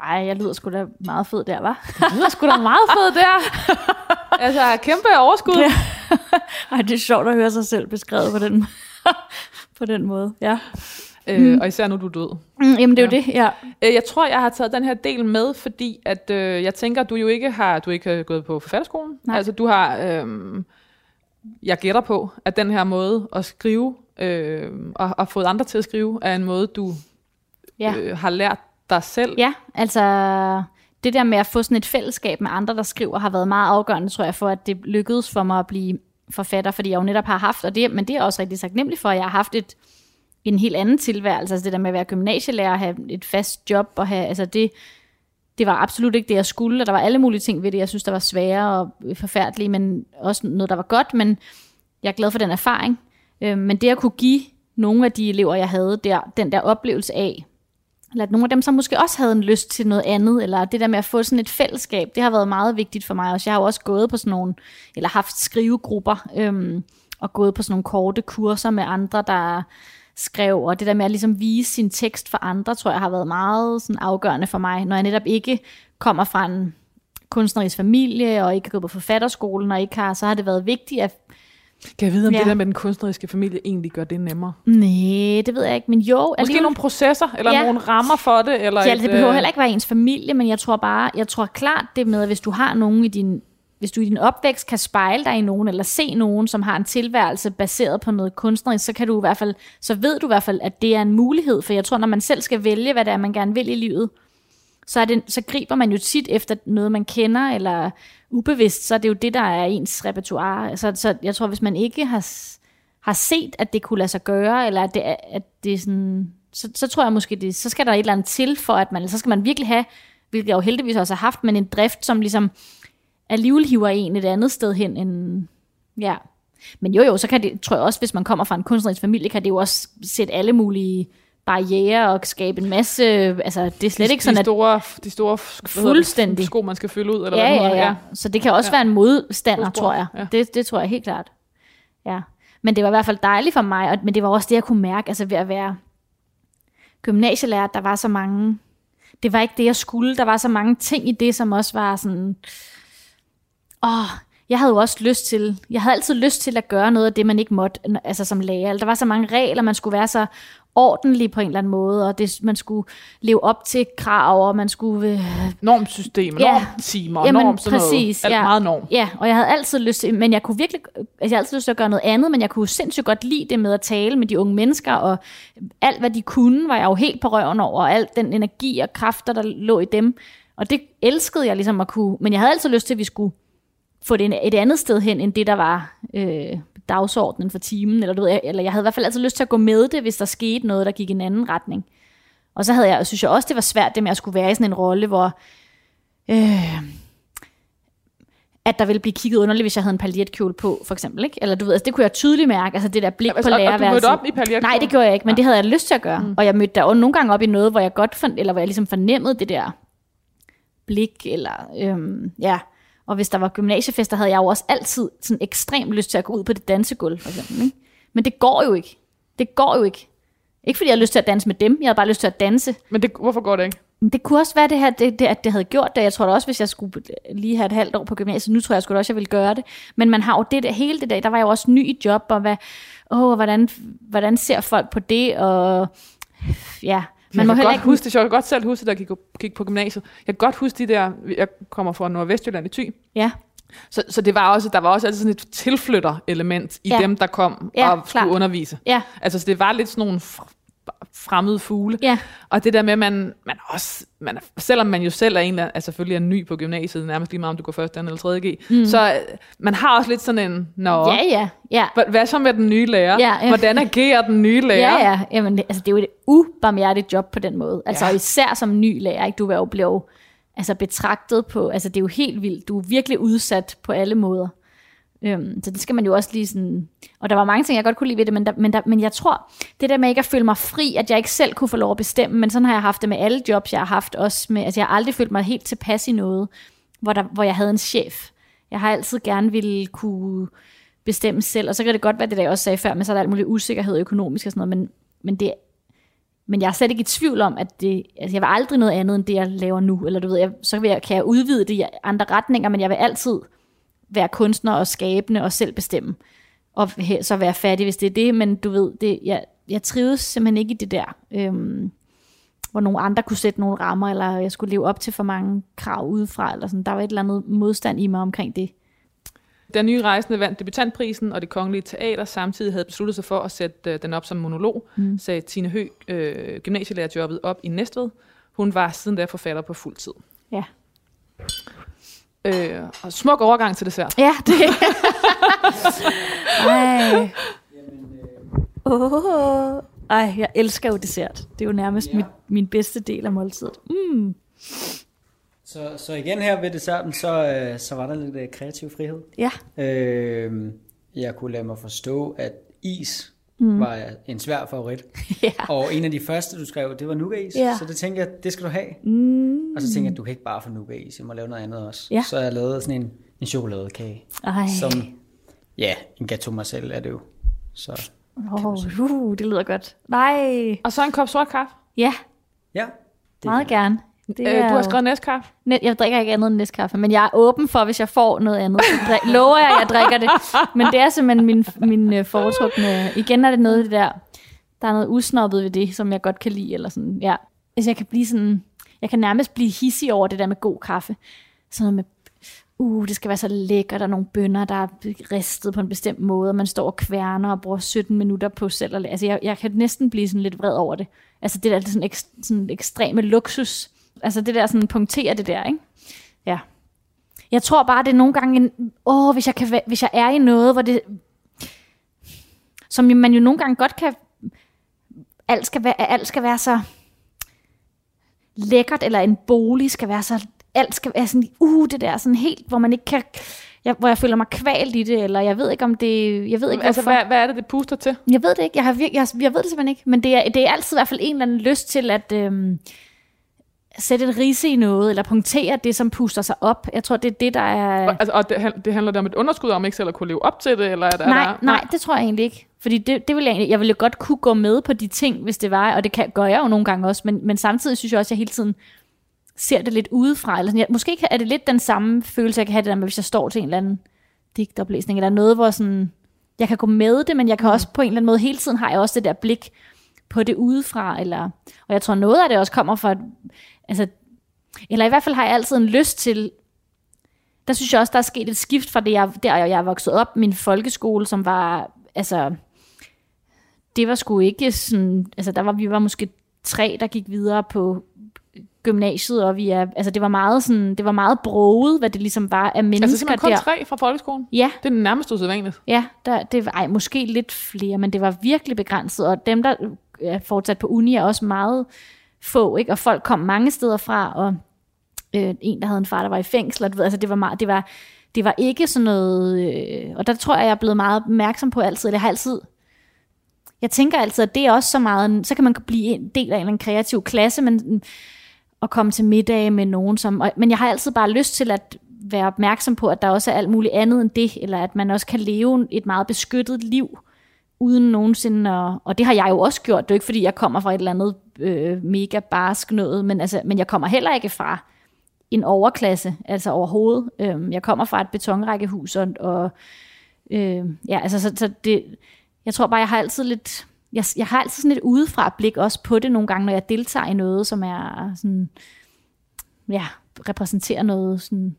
Ej, jeg lyder sgu da meget fed der, var. Det lyder sgu da meget fedt der. altså, kæmpe overskud. Ja. Ej, det er sjovt at høre sig selv beskrevet på den, på den måde. Ja. Øh, og især nu er du død. Mm, jamen, det er jo det, ja. Øh, Jeg tror, jeg har taget den her del med, fordi at, øh, jeg tænker, du jo ikke har, du ikke har gået på forfatterskolen. Nej. Altså, du har, øh, jeg gætter på, at den her måde at skrive, øh, og, og fået andre til at skrive, er en måde, du Ja. øh, har lært dig selv. Ja, altså det der med at få sådan et fællesskab med andre, der skriver, har været meget afgørende, tror jeg, for at det lykkedes for mig at blive forfatter, fordi jeg jo netop har haft, og det, men det er også rigtig taknemmelig for, at jeg har haft et, en helt anden tilværelse, altså det der med at være gymnasielærer, have et fast job, og have, altså det, det var absolut ikke det, jeg skulle, og der var alle mulige ting ved det, jeg synes, der var svære og forfærdelige, men også noget, der var godt, men jeg er glad for den erfaring. Øh, men det at kunne give nogle af de elever, jeg havde der, den der oplevelse af, eller at nogle af dem, som måske også havde en lyst til noget andet, eller det der med at få sådan et fællesskab, det har været meget vigtigt for mig også. Jeg har jo også gået på sådan nogle, eller haft skrivegrupper, øhm, og gået på sådan nogle korte kurser med andre, der skrev, og det der med at ligesom vise sin tekst for andre, tror jeg har været meget sådan afgørende for mig, når jeg netop ikke kommer fra en kunstnerisk familie, og ikke har gået på forfatterskolen, og ikke har, så har det været vigtigt at kan jeg vide, om Ja. det der med den kunstneriske familie egentlig gør det nemmere? Nej, det ved jeg ikke, men jo. Måske alligevel- nogle processer, eller Ja. nogle rammer for det? Eller Ja, et, det behøver øh, heller ikke være ens familie, men jeg tror bare, jeg tror klart det med, at hvis du har nogen i din, hvis du i din opvækst kan spejle dig i nogen, eller se nogen, som har en tilværelse baseret på noget kunstnerisk, så kan du i hvert fald, så ved du i hvert fald, at det er en mulighed, for jeg tror, når man selv skal vælge, hvad det er, man gerne vil i livet, så, er det, så griber man jo tit efter noget, man kender, eller ubevidst, så er det jo det, der er ens repertoire. Så, så jeg tror, hvis man ikke har, har set, at det kunne lade sig gøre, eller at det, at det er sådan, så, så tror jeg måske, det, så skal der et eller andet til for, at man, så skal man virkelig have, hvilket jeg jo heldigvis også har haft, men en drift, som ligesom alligevel hiver en et andet sted hen, end, ja. Men jo jo, så kan det, tror jeg også, hvis man kommer fra en kunstnerisk familie, kan det jo også sætte alle mulige barriere og skabe en masse, altså det er slet de, ikke sådan, de at store, de store det, Fuldstændig. sko, man skal fylde ud, eller ja, hvad det ja, ja. Så det kan også ja. være en modstander, tror jeg. ja. Det, det tror jeg helt klart. Ja. Men det var i hvert fald dejligt for mig, og, men det var også det, jeg kunne mærke, altså ved at være gymnasielærer, der var så mange, det var ikke det, jeg skulle, der var så mange ting i det, som også var sådan, åh, jeg havde jo også lyst til, jeg havde altid lyst til at gøre noget af det, man ikke måtte, altså som lærer. Der var så mange regler, man skulle være så ordentlig på en eller anden måde, og det, man skulle leve op til krav, og man skulle øh, Normsystem, Ja. normtimer, Jamen, norm, sådan præcis, noget. Ja. meget norm. Ja, og jeg havde altid lyst til, men jeg kunne virkelig, altså jeg havde altid lyst til at gøre noget andet, men jeg kunne sindssygt godt lide det med at tale med de unge mennesker, og alt hvad de kunne, var jeg jo helt på røven over, og alt den energi og kræfter, der lå i dem. Og det elskede jeg ligesom at kunne, men jeg havde altid lyst til, at vi skulle få det et andet sted hen, end det, der var øh, dagsordenen for timen, eller, du ved, eller jeg havde i hvert fald altid lyst til at gå med det, hvis der skete noget, der gik i en anden retning. Og så havde jeg, synes jeg også, det var svært, det med at skulle være i sådan en rolle, hvor øh, at der ville blive kigget underligt, hvis jeg havde en paljetkjole på, for eksempel. Ikke? Eller du ved, altså, det kunne jeg tydeligt mærke, altså det der blik Altså, på og- og du lærerværelset. op i paljetkjole? Nej, det gjorde jeg ikke, men det havde jeg lyst til at gøre. Mm. Og jeg mødte der nogle gange op i noget, hvor jeg godt fandt, eller hvor jeg ligesom fornemmede det der blik, eller øhm, ja. Og hvis der var gymnasiefester, havde jeg jo også altid sådan ekstremt lyst til at gå ud på det dansegulv, for eksempel. Ikke? Men det går jo ikke. Det går jo ikke. Ikke fordi jeg havde lyst til at danse med dem, jeg havde bare lyst til at danse. Men det, hvorfor går det ikke? Det kunne også være det her, det, det, at det havde gjort det. Jeg tror da også, hvis jeg skulle lige have et halvt år på gymnasiet, nu tror jeg sgu da også, jeg ville gøre det. Men man har jo det der, hele det der, der var jeg jo også ny i job, og hvad, åh, hvordan, hvordan ser folk på det, og ja, Man jeg må kan godt ikke... huske det, jeg kan godt selv huske det, da jeg gik, gik på gymnasiet. Jeg kan godt huske de der, jeg kommer fra Nordvestjylland i Thy, Ja, så, så det var også, der var også altid sådan et tilflytter-element i Ja. dem, der kom Ja, og skulle klart. undervise. ja, Altså, så det var lidt sådan nogle fremmede fugle. ja, Og det der med, at man, man også, man, selvom man jo selv er en, der er selvfølgelig er ny på gymnasiet, nærmest lige meget om du går først, anden eller tredje G, mm. så øh, man har også lidt sådan en, nå, ja, ja, ja. Hvad, hvad så med den nye lærer? Ja, ja. Hvordan agerer den nye lærer? Ja, ja. Jamen, det, altså, det er jo et ubarmhjertigt job på den måde. Altså, Ja. især som ny lærer, ikke? du er jo blevet altså, betragtet på, altså det er jo helt vildt. Du er virkelig udsat på alle måder. Øhm, så det skal man jo også lige sådan... Og der var mange ting, jeg godt kunne lide ved det, men, der, men, der, men jeg tror, det der med ikke at føle mig fri, at jeg ikke selv kunne få lov at bestemme, men sådan har jeg haft det med alle jobs, jeg har haft også med, altså jeg har aldrig følt mig helt tilpas i noget, hvor, der, hvor jeg havde en chef. Jeg har altid gerne ville kunne bestemme selv, og så kan det godt være det, der jeg også sagde før, men så er der alt muligt usikkerhed økonomisk og sådan noget, men, men det, men jeg er slet ikke i tvivl om, at det, altså jeg vil aldrig noget andet, end det, jeg laver nu. Eller du ved, jeg, så vil jeg, kan jeg udvide det i andre retninger, men jeg vil altid være kunstner og skabende og selv bestemme. Og så være fattig, hvis det er det. Men du ved, det, jeg, jeg trives simpelthen ikke i det der, øhm, hvor nogle andre kunne sætte nogle rammer, eller jeg skulle leve op til for mange krav udefra. Eller sådan. Der var et eller andet modstand i mig omkring det. Den nye rejsende vandt debutantprisen, og det kongelige teater samtidig havde besluttet sig for at sætte øh, den op som monolog, mm. sagde Tine Høgh, øh, gymnasielærerjobbet op i Næstved. Hun var siden da forfatter på fuld tid. Ja, Øh, og smuk overgang til dessert. ja det. Ej. Oh. Ej, jeg elsker jo dessert. Det er jo nærmest Ja. mit, min bedste del af måltidet. Mm. Så, så igen her ved desserten, så, øh, så var der lidt øh, kreativ frihed. Ja. Øh, jeg kunne lade mig forstå, at is mm. var en svær favorit. ja. Og en af de første, du skrev, det var nougat-is. Ja. Så det tænkte jeg, det skal du have. Mm. Og så tænkte jeg, du kan ikke bare få nougat-is, jeg må lave noget andet også. Ja. Så jeg lavede sådan en, en chokoladekage, Ej. som, ja, en gâteau Marcel er det jo. Så Oh, uh, det lyder godt. Nej. Og så en kop sort kaffe. Ja, ja, det meget gerne. Det Øh, du har skrevet næstkaffe. Net, jeg drikker ikke andet end næstkaffe, men jeg er åben for, hvis jeg får noget andet. Så drik, lover jeg, at jeg drikker det. Men det er simpelthen min, min øh, foretrukne... Igen er det noget det der... Der er noget usnoppet ved det, som jeg godt kan lide. Eller sådan, ja. Hvis jeg kan blive sådan... Jeg kan nærmest blive hissig over det der med god kaffe. Sådan noget med uh, det skal være så lækkert, der er nogle bønner, der er ristet på en bestemt måde, og man står og kværner og bruger 17 minutter på selv. At, altså, jeg, jeg kan næsten blive sådan lidt vred over det. Altså, det der det sådan, ek, sådan ekstreme luksus. Altså, det der sådan punkterer det der, ikke? Ja. Jeg tror bare, det er nogle gange en, åh, hvis jeg, kan, hvis jeg er i noget, hvor det, som man jo nogle gange godt kan, alt skal være, alt skal være så lækkert, eller en bolig skal være så alt skal være sådan, uh, det der sådan helt, hvor man ikke kan, jeg, hvor jeg føler mig kvalt i det, eller jeg ved ikke om det, jeg ved ikke altså, hvad, hvad er det, det puster til? Jeg ved det ikke, jeg, har, jeg, jeg, jeg ved det simpelthen ikke, men det er, det er altid i hvert fald en eller anden lyst til at øhm, sætte et rise i noget, eller punktere det, som puster sig op. Jeg tror, det er det, der er... Og, altså, og det, det handler der om et underskud, om ikke selv at kunne leve op til det, eller er der, nej, er der, nej, det tror jeg egentlig ikke. Fordi det, det vil jeg, egentlig, jeg ville godt kunne gå med på de ting, hvis det var, og det kan, gør jeg jo nogle gange også, men, men samtidig synes jeg også, at jeg hele tiden ser det lidt udefra. Eller sådan. Jeg, måske er det lidt den samme følelse, jeg kan have det der med, hvis jeg står til en eller anden digtoplæsning, eller noget, hvor sådan, jeg kan gå med det, men jeg kan mm. også på en eller anden måde, hele tiden har jeg også det der blik på det udefra, eller, og jeg tror noget af det også kommer fra, altså, eller i hvert fald har jeg altid en lyst til, der synes jeg også, der er sket et skift fra det, jeg, der jeg vokset op, min folkeskole, som var, altså, det var sgu ikke sådan, altså der var, vi var måske tre, der gik videre på gymnasiet, og vi er, altså det var meget sådan, det var meget broget, hvad det ligesom var af mennesker altså simpelthen kun der. tre fra folkeskolen? Ja. Det er nærmest usædvanligt. Ja, der, det var, ej, måske lidt flere, men det var virkelig begrænset, og dem, der er fortsat på uni, er også meget få, ikke? og folk kom mange steder fra, og øh, en, der havde en far, der var i fængsel, og du ved, altså det var meget, det var, det var ikke sådan noget, øh, og der tror jeg, jeg er blevet meget opmærksom på altid, eller jeg har altid, jeg tænker altid, at det er også så meget, så kan man blive en del af en kreativ klasse, men at komme til middag med nogen, som, og, men jeg har altid bare lyst til at være opmærksom på, at der også er alt muligt andet end det, eller at man også kan leve et meget beskyttet liv, uden nogensinde, og, og det har jeg jo også gjort, det er ikke fordi, jeg kommer fra et eller andet øh, mega barsk noget, men, altså, men jeg kommer heller ikke fra en overklasse, altså overhovedet. Øhm, jeg kommer fra et betonrækkehus, og, og øh, ja, altså, så, så det, jeg tror bare, jeg har altid lidt, jeg, jeg har altid sådan et udefra blik også på det nogle gange, når jeg deltager i noget, som er sådan, ja, repræsenterer noget sådan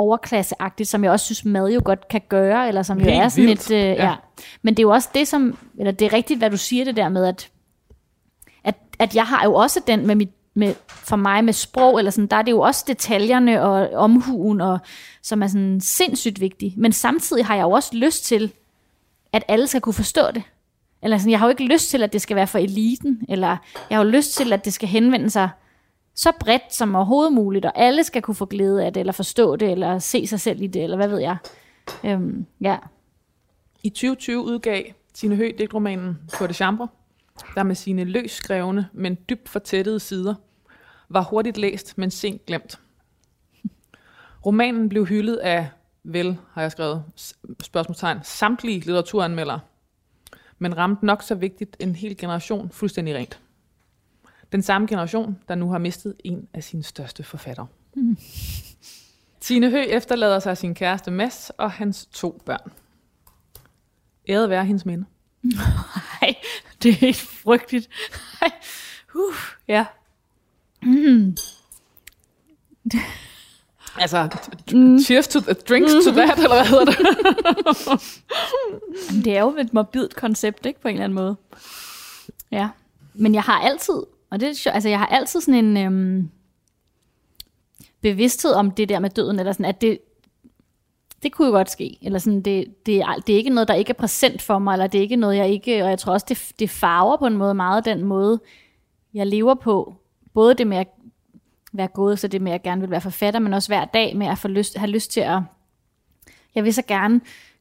overklasseagtigt, som jeg også synes mad jo godt kan gøre, eller som Helt jo er sådan vildt. et, øh, Ja. ja. Men det er jo også det, som, eller det er rigtigt, hvad du siger det der med, at, at, at jeg har jo også den med mit, med, for mig med sprog, eller sådan, der er det jo også detaljerne og omhuen, og, som er sådan sindssygt vigtige. Men samtidig har jeg jo også lyst til, at alle skal kunne forstå det. Eller sådan, jeg har jo ikke lyst til, at det skal være for eliten, eller jeg har jo lyst til, at det skal henvende sig så bredt som overhovedet muligt, og alle skal kunne få glæde af det, eller forstå det, eller se sig selv i det, eller hvad ved jeg. Øhm, ja. I 2020 udgav Tine Høgh digtromanen På det chambre, der med sine løs skrevne, men dybt fortættede sider, var hurtigt læst, men sent glemt. Romanen blev hyldet af, vel har jeg skrevet, spørgsmålstegn, samtlige litteraturanmeldere, men ramte nok så vigtigt en hel generation fuldstændig rent. Den samme generation, der nu har mistet en af sine største forfattere. Mm. Tine Høgh efterlader sig sin kæreste Mads og hans to børn. Æret være hendes minde. Nej, det er helt frygteligt. Ej, uh, ja. Altså, t- cheers to the drinks to that, eller hvad hedder det? Det er jo et morbidt koncept, ikke, på en eller anden måde. Ja. Men jeg har altid, og det er sjovt, altså jeg har altid sådan en øhm, bevidsthed om det der med døden, eller sådan, at det, det kunne jo godt ske. Eller sådan, det, det, er, det er ikke noget, der ikke er præsent for mig, eller det er ikke noget, jeg ikke, og jeg tror også, det, det farver på en måde meget den måde, jeg lever på. Både det med at være gået, så det med, at jeg gerne vil være forfatter, men også hver dag med at få lyst, have lyst til at, jeg vil så gerne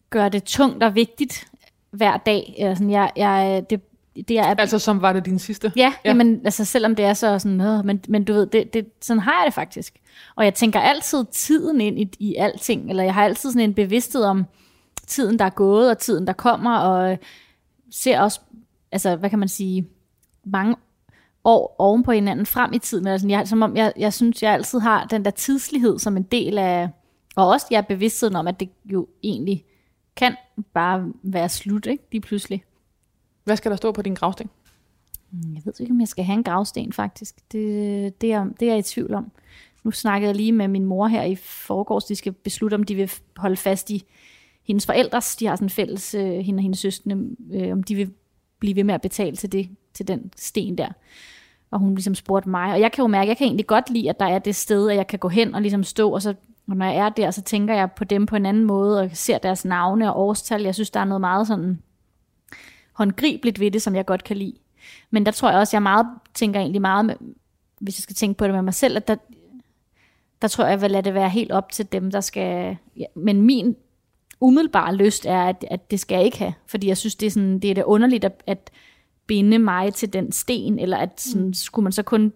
gøre det tungt og vigtigt hver dag. Eller sådan, jeg, jeg, det, det er, altså, som var det din sidste? Ja, Ja. Jamen, altså selvom det er så sådan noget, men, men du ved, det, det, sådan har jeg det faktisk. Og jeg tænker altid tiden ind i, i alting, eller jeg har altid sådan en bevidsthed om tiden, der er gået, og tiden, der kommer, og ser også, altså hvad kan man sige, mange år oven på hinanden frem i tiden. Altså, jeg, som om jeg, jeg synes, jeg altid har den der tidslighed som en del af, og også jeg er bevidstheden om, at det jo egentlig kan bare være slut, ikke? Lige pludselig. Hvad skal der stå på din gravsten? Mm, jeg ved ikke, om jeg skal have en gravsten, faktisk. Det, det, er, det er jeg i tvivl om. Nu snakkede jeg lige med min mor her i forgårs. De skal beslutte, om de vil holde fast i hendes forældres. De har sådan en fælles, øh, hende og hendes søskende, øh, om de vil blive ved med at betale til, det, til den sten der. Og hun ligesom spurgte mig. Og jeg kan jo mærke, at jeg kan egentlig godt lide, at der er det sted, at jeg kan gå hen og ligesom stå, og så og når jeg er der, så tænker jeg på dem på en anden måde, og ser deres navne og årstal. Jeg synes, der er noget meget sådan håndgribeligt ved det, som jeg godt kan lide. Men der tror jeg også, jeg meget, tænker egentlig meget, med, hvis jeg skal tænke på det med mig selv, at der, der tror jeg, jeg vil lade det være helt op til dem, der skal... Ja, men min umiddelbare lyst er, at, at det skal jeg ikke have, fordi jeg synes, det er, sådan, det er det underligt at, at binde mig til den sten, eller at sådan, mm. skulle man så kun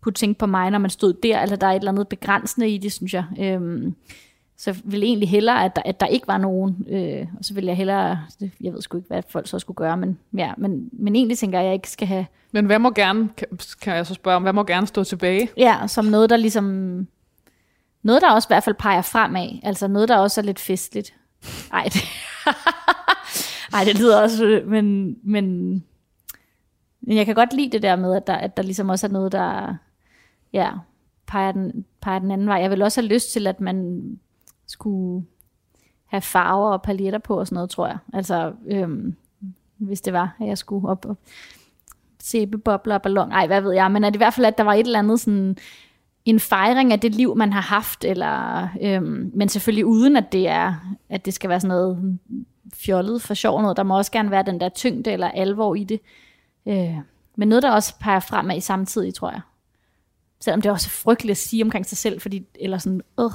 kunne tænke på mig, når man stod der, eller der er et eller andet begrænsende i det, synes jeg. Øhm, så jeg ville egentlig hellere, at der, at der ikke var nogen, øh, og så ville jeg hellere, jeg ved sgu ikke, hvad folk så skulle gøre, men, ja, men, men egentlig tænker jeg, at jeg ikke skal have... Men hvad må gerne, kan, kan jeg så spørge om, hvad må gerne stå tilbage? Ja, som noget, der ligesom, noget, der også i hvert fald peger fremad, altså noget, der også er lidt festligt. Ej, det, Ej, det lyder også, men, men, men jeg kan godt lide det der med, at der, at der ligesom også er noget, der ja, peger, den, peger den anden vej. Jeg vil også have lyst til, at man skulle have farver og paletter på og sådan noget, tror jeg. Altså, øhm, hvis det var, at jeg skulle op og sæbebobler og ballon. Ej, hvad ved jeg. Men at i hvert fald, at der var et eller andet sådan en fejring af det liv, man har haft, eller, øhm, men selvfølgelig uden, at det, er, at det skal være sådan noget fjollet for sjov noget. Der må også gerne være den der tyngde eller alvor i det. Øh, men noget, der også peger fremad i samtidig, tror jeg. Selvom det er også frygteligt at sige omkring sig selv, fordi, eller sådan, øh,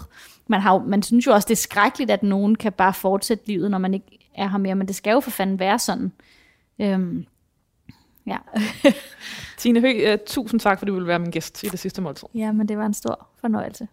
man, har jo, man synes jo også, det er skrækkeligt, at nogen kan bare fortsætte livet, når man ikke er her mere, men det skal jo for fanden være sådan. Øhm, ja. Tine Høgh, uh, tusind tak, fordi du ville være min gæst i det sidste måltid. ja, men det var en stor fornøjelse.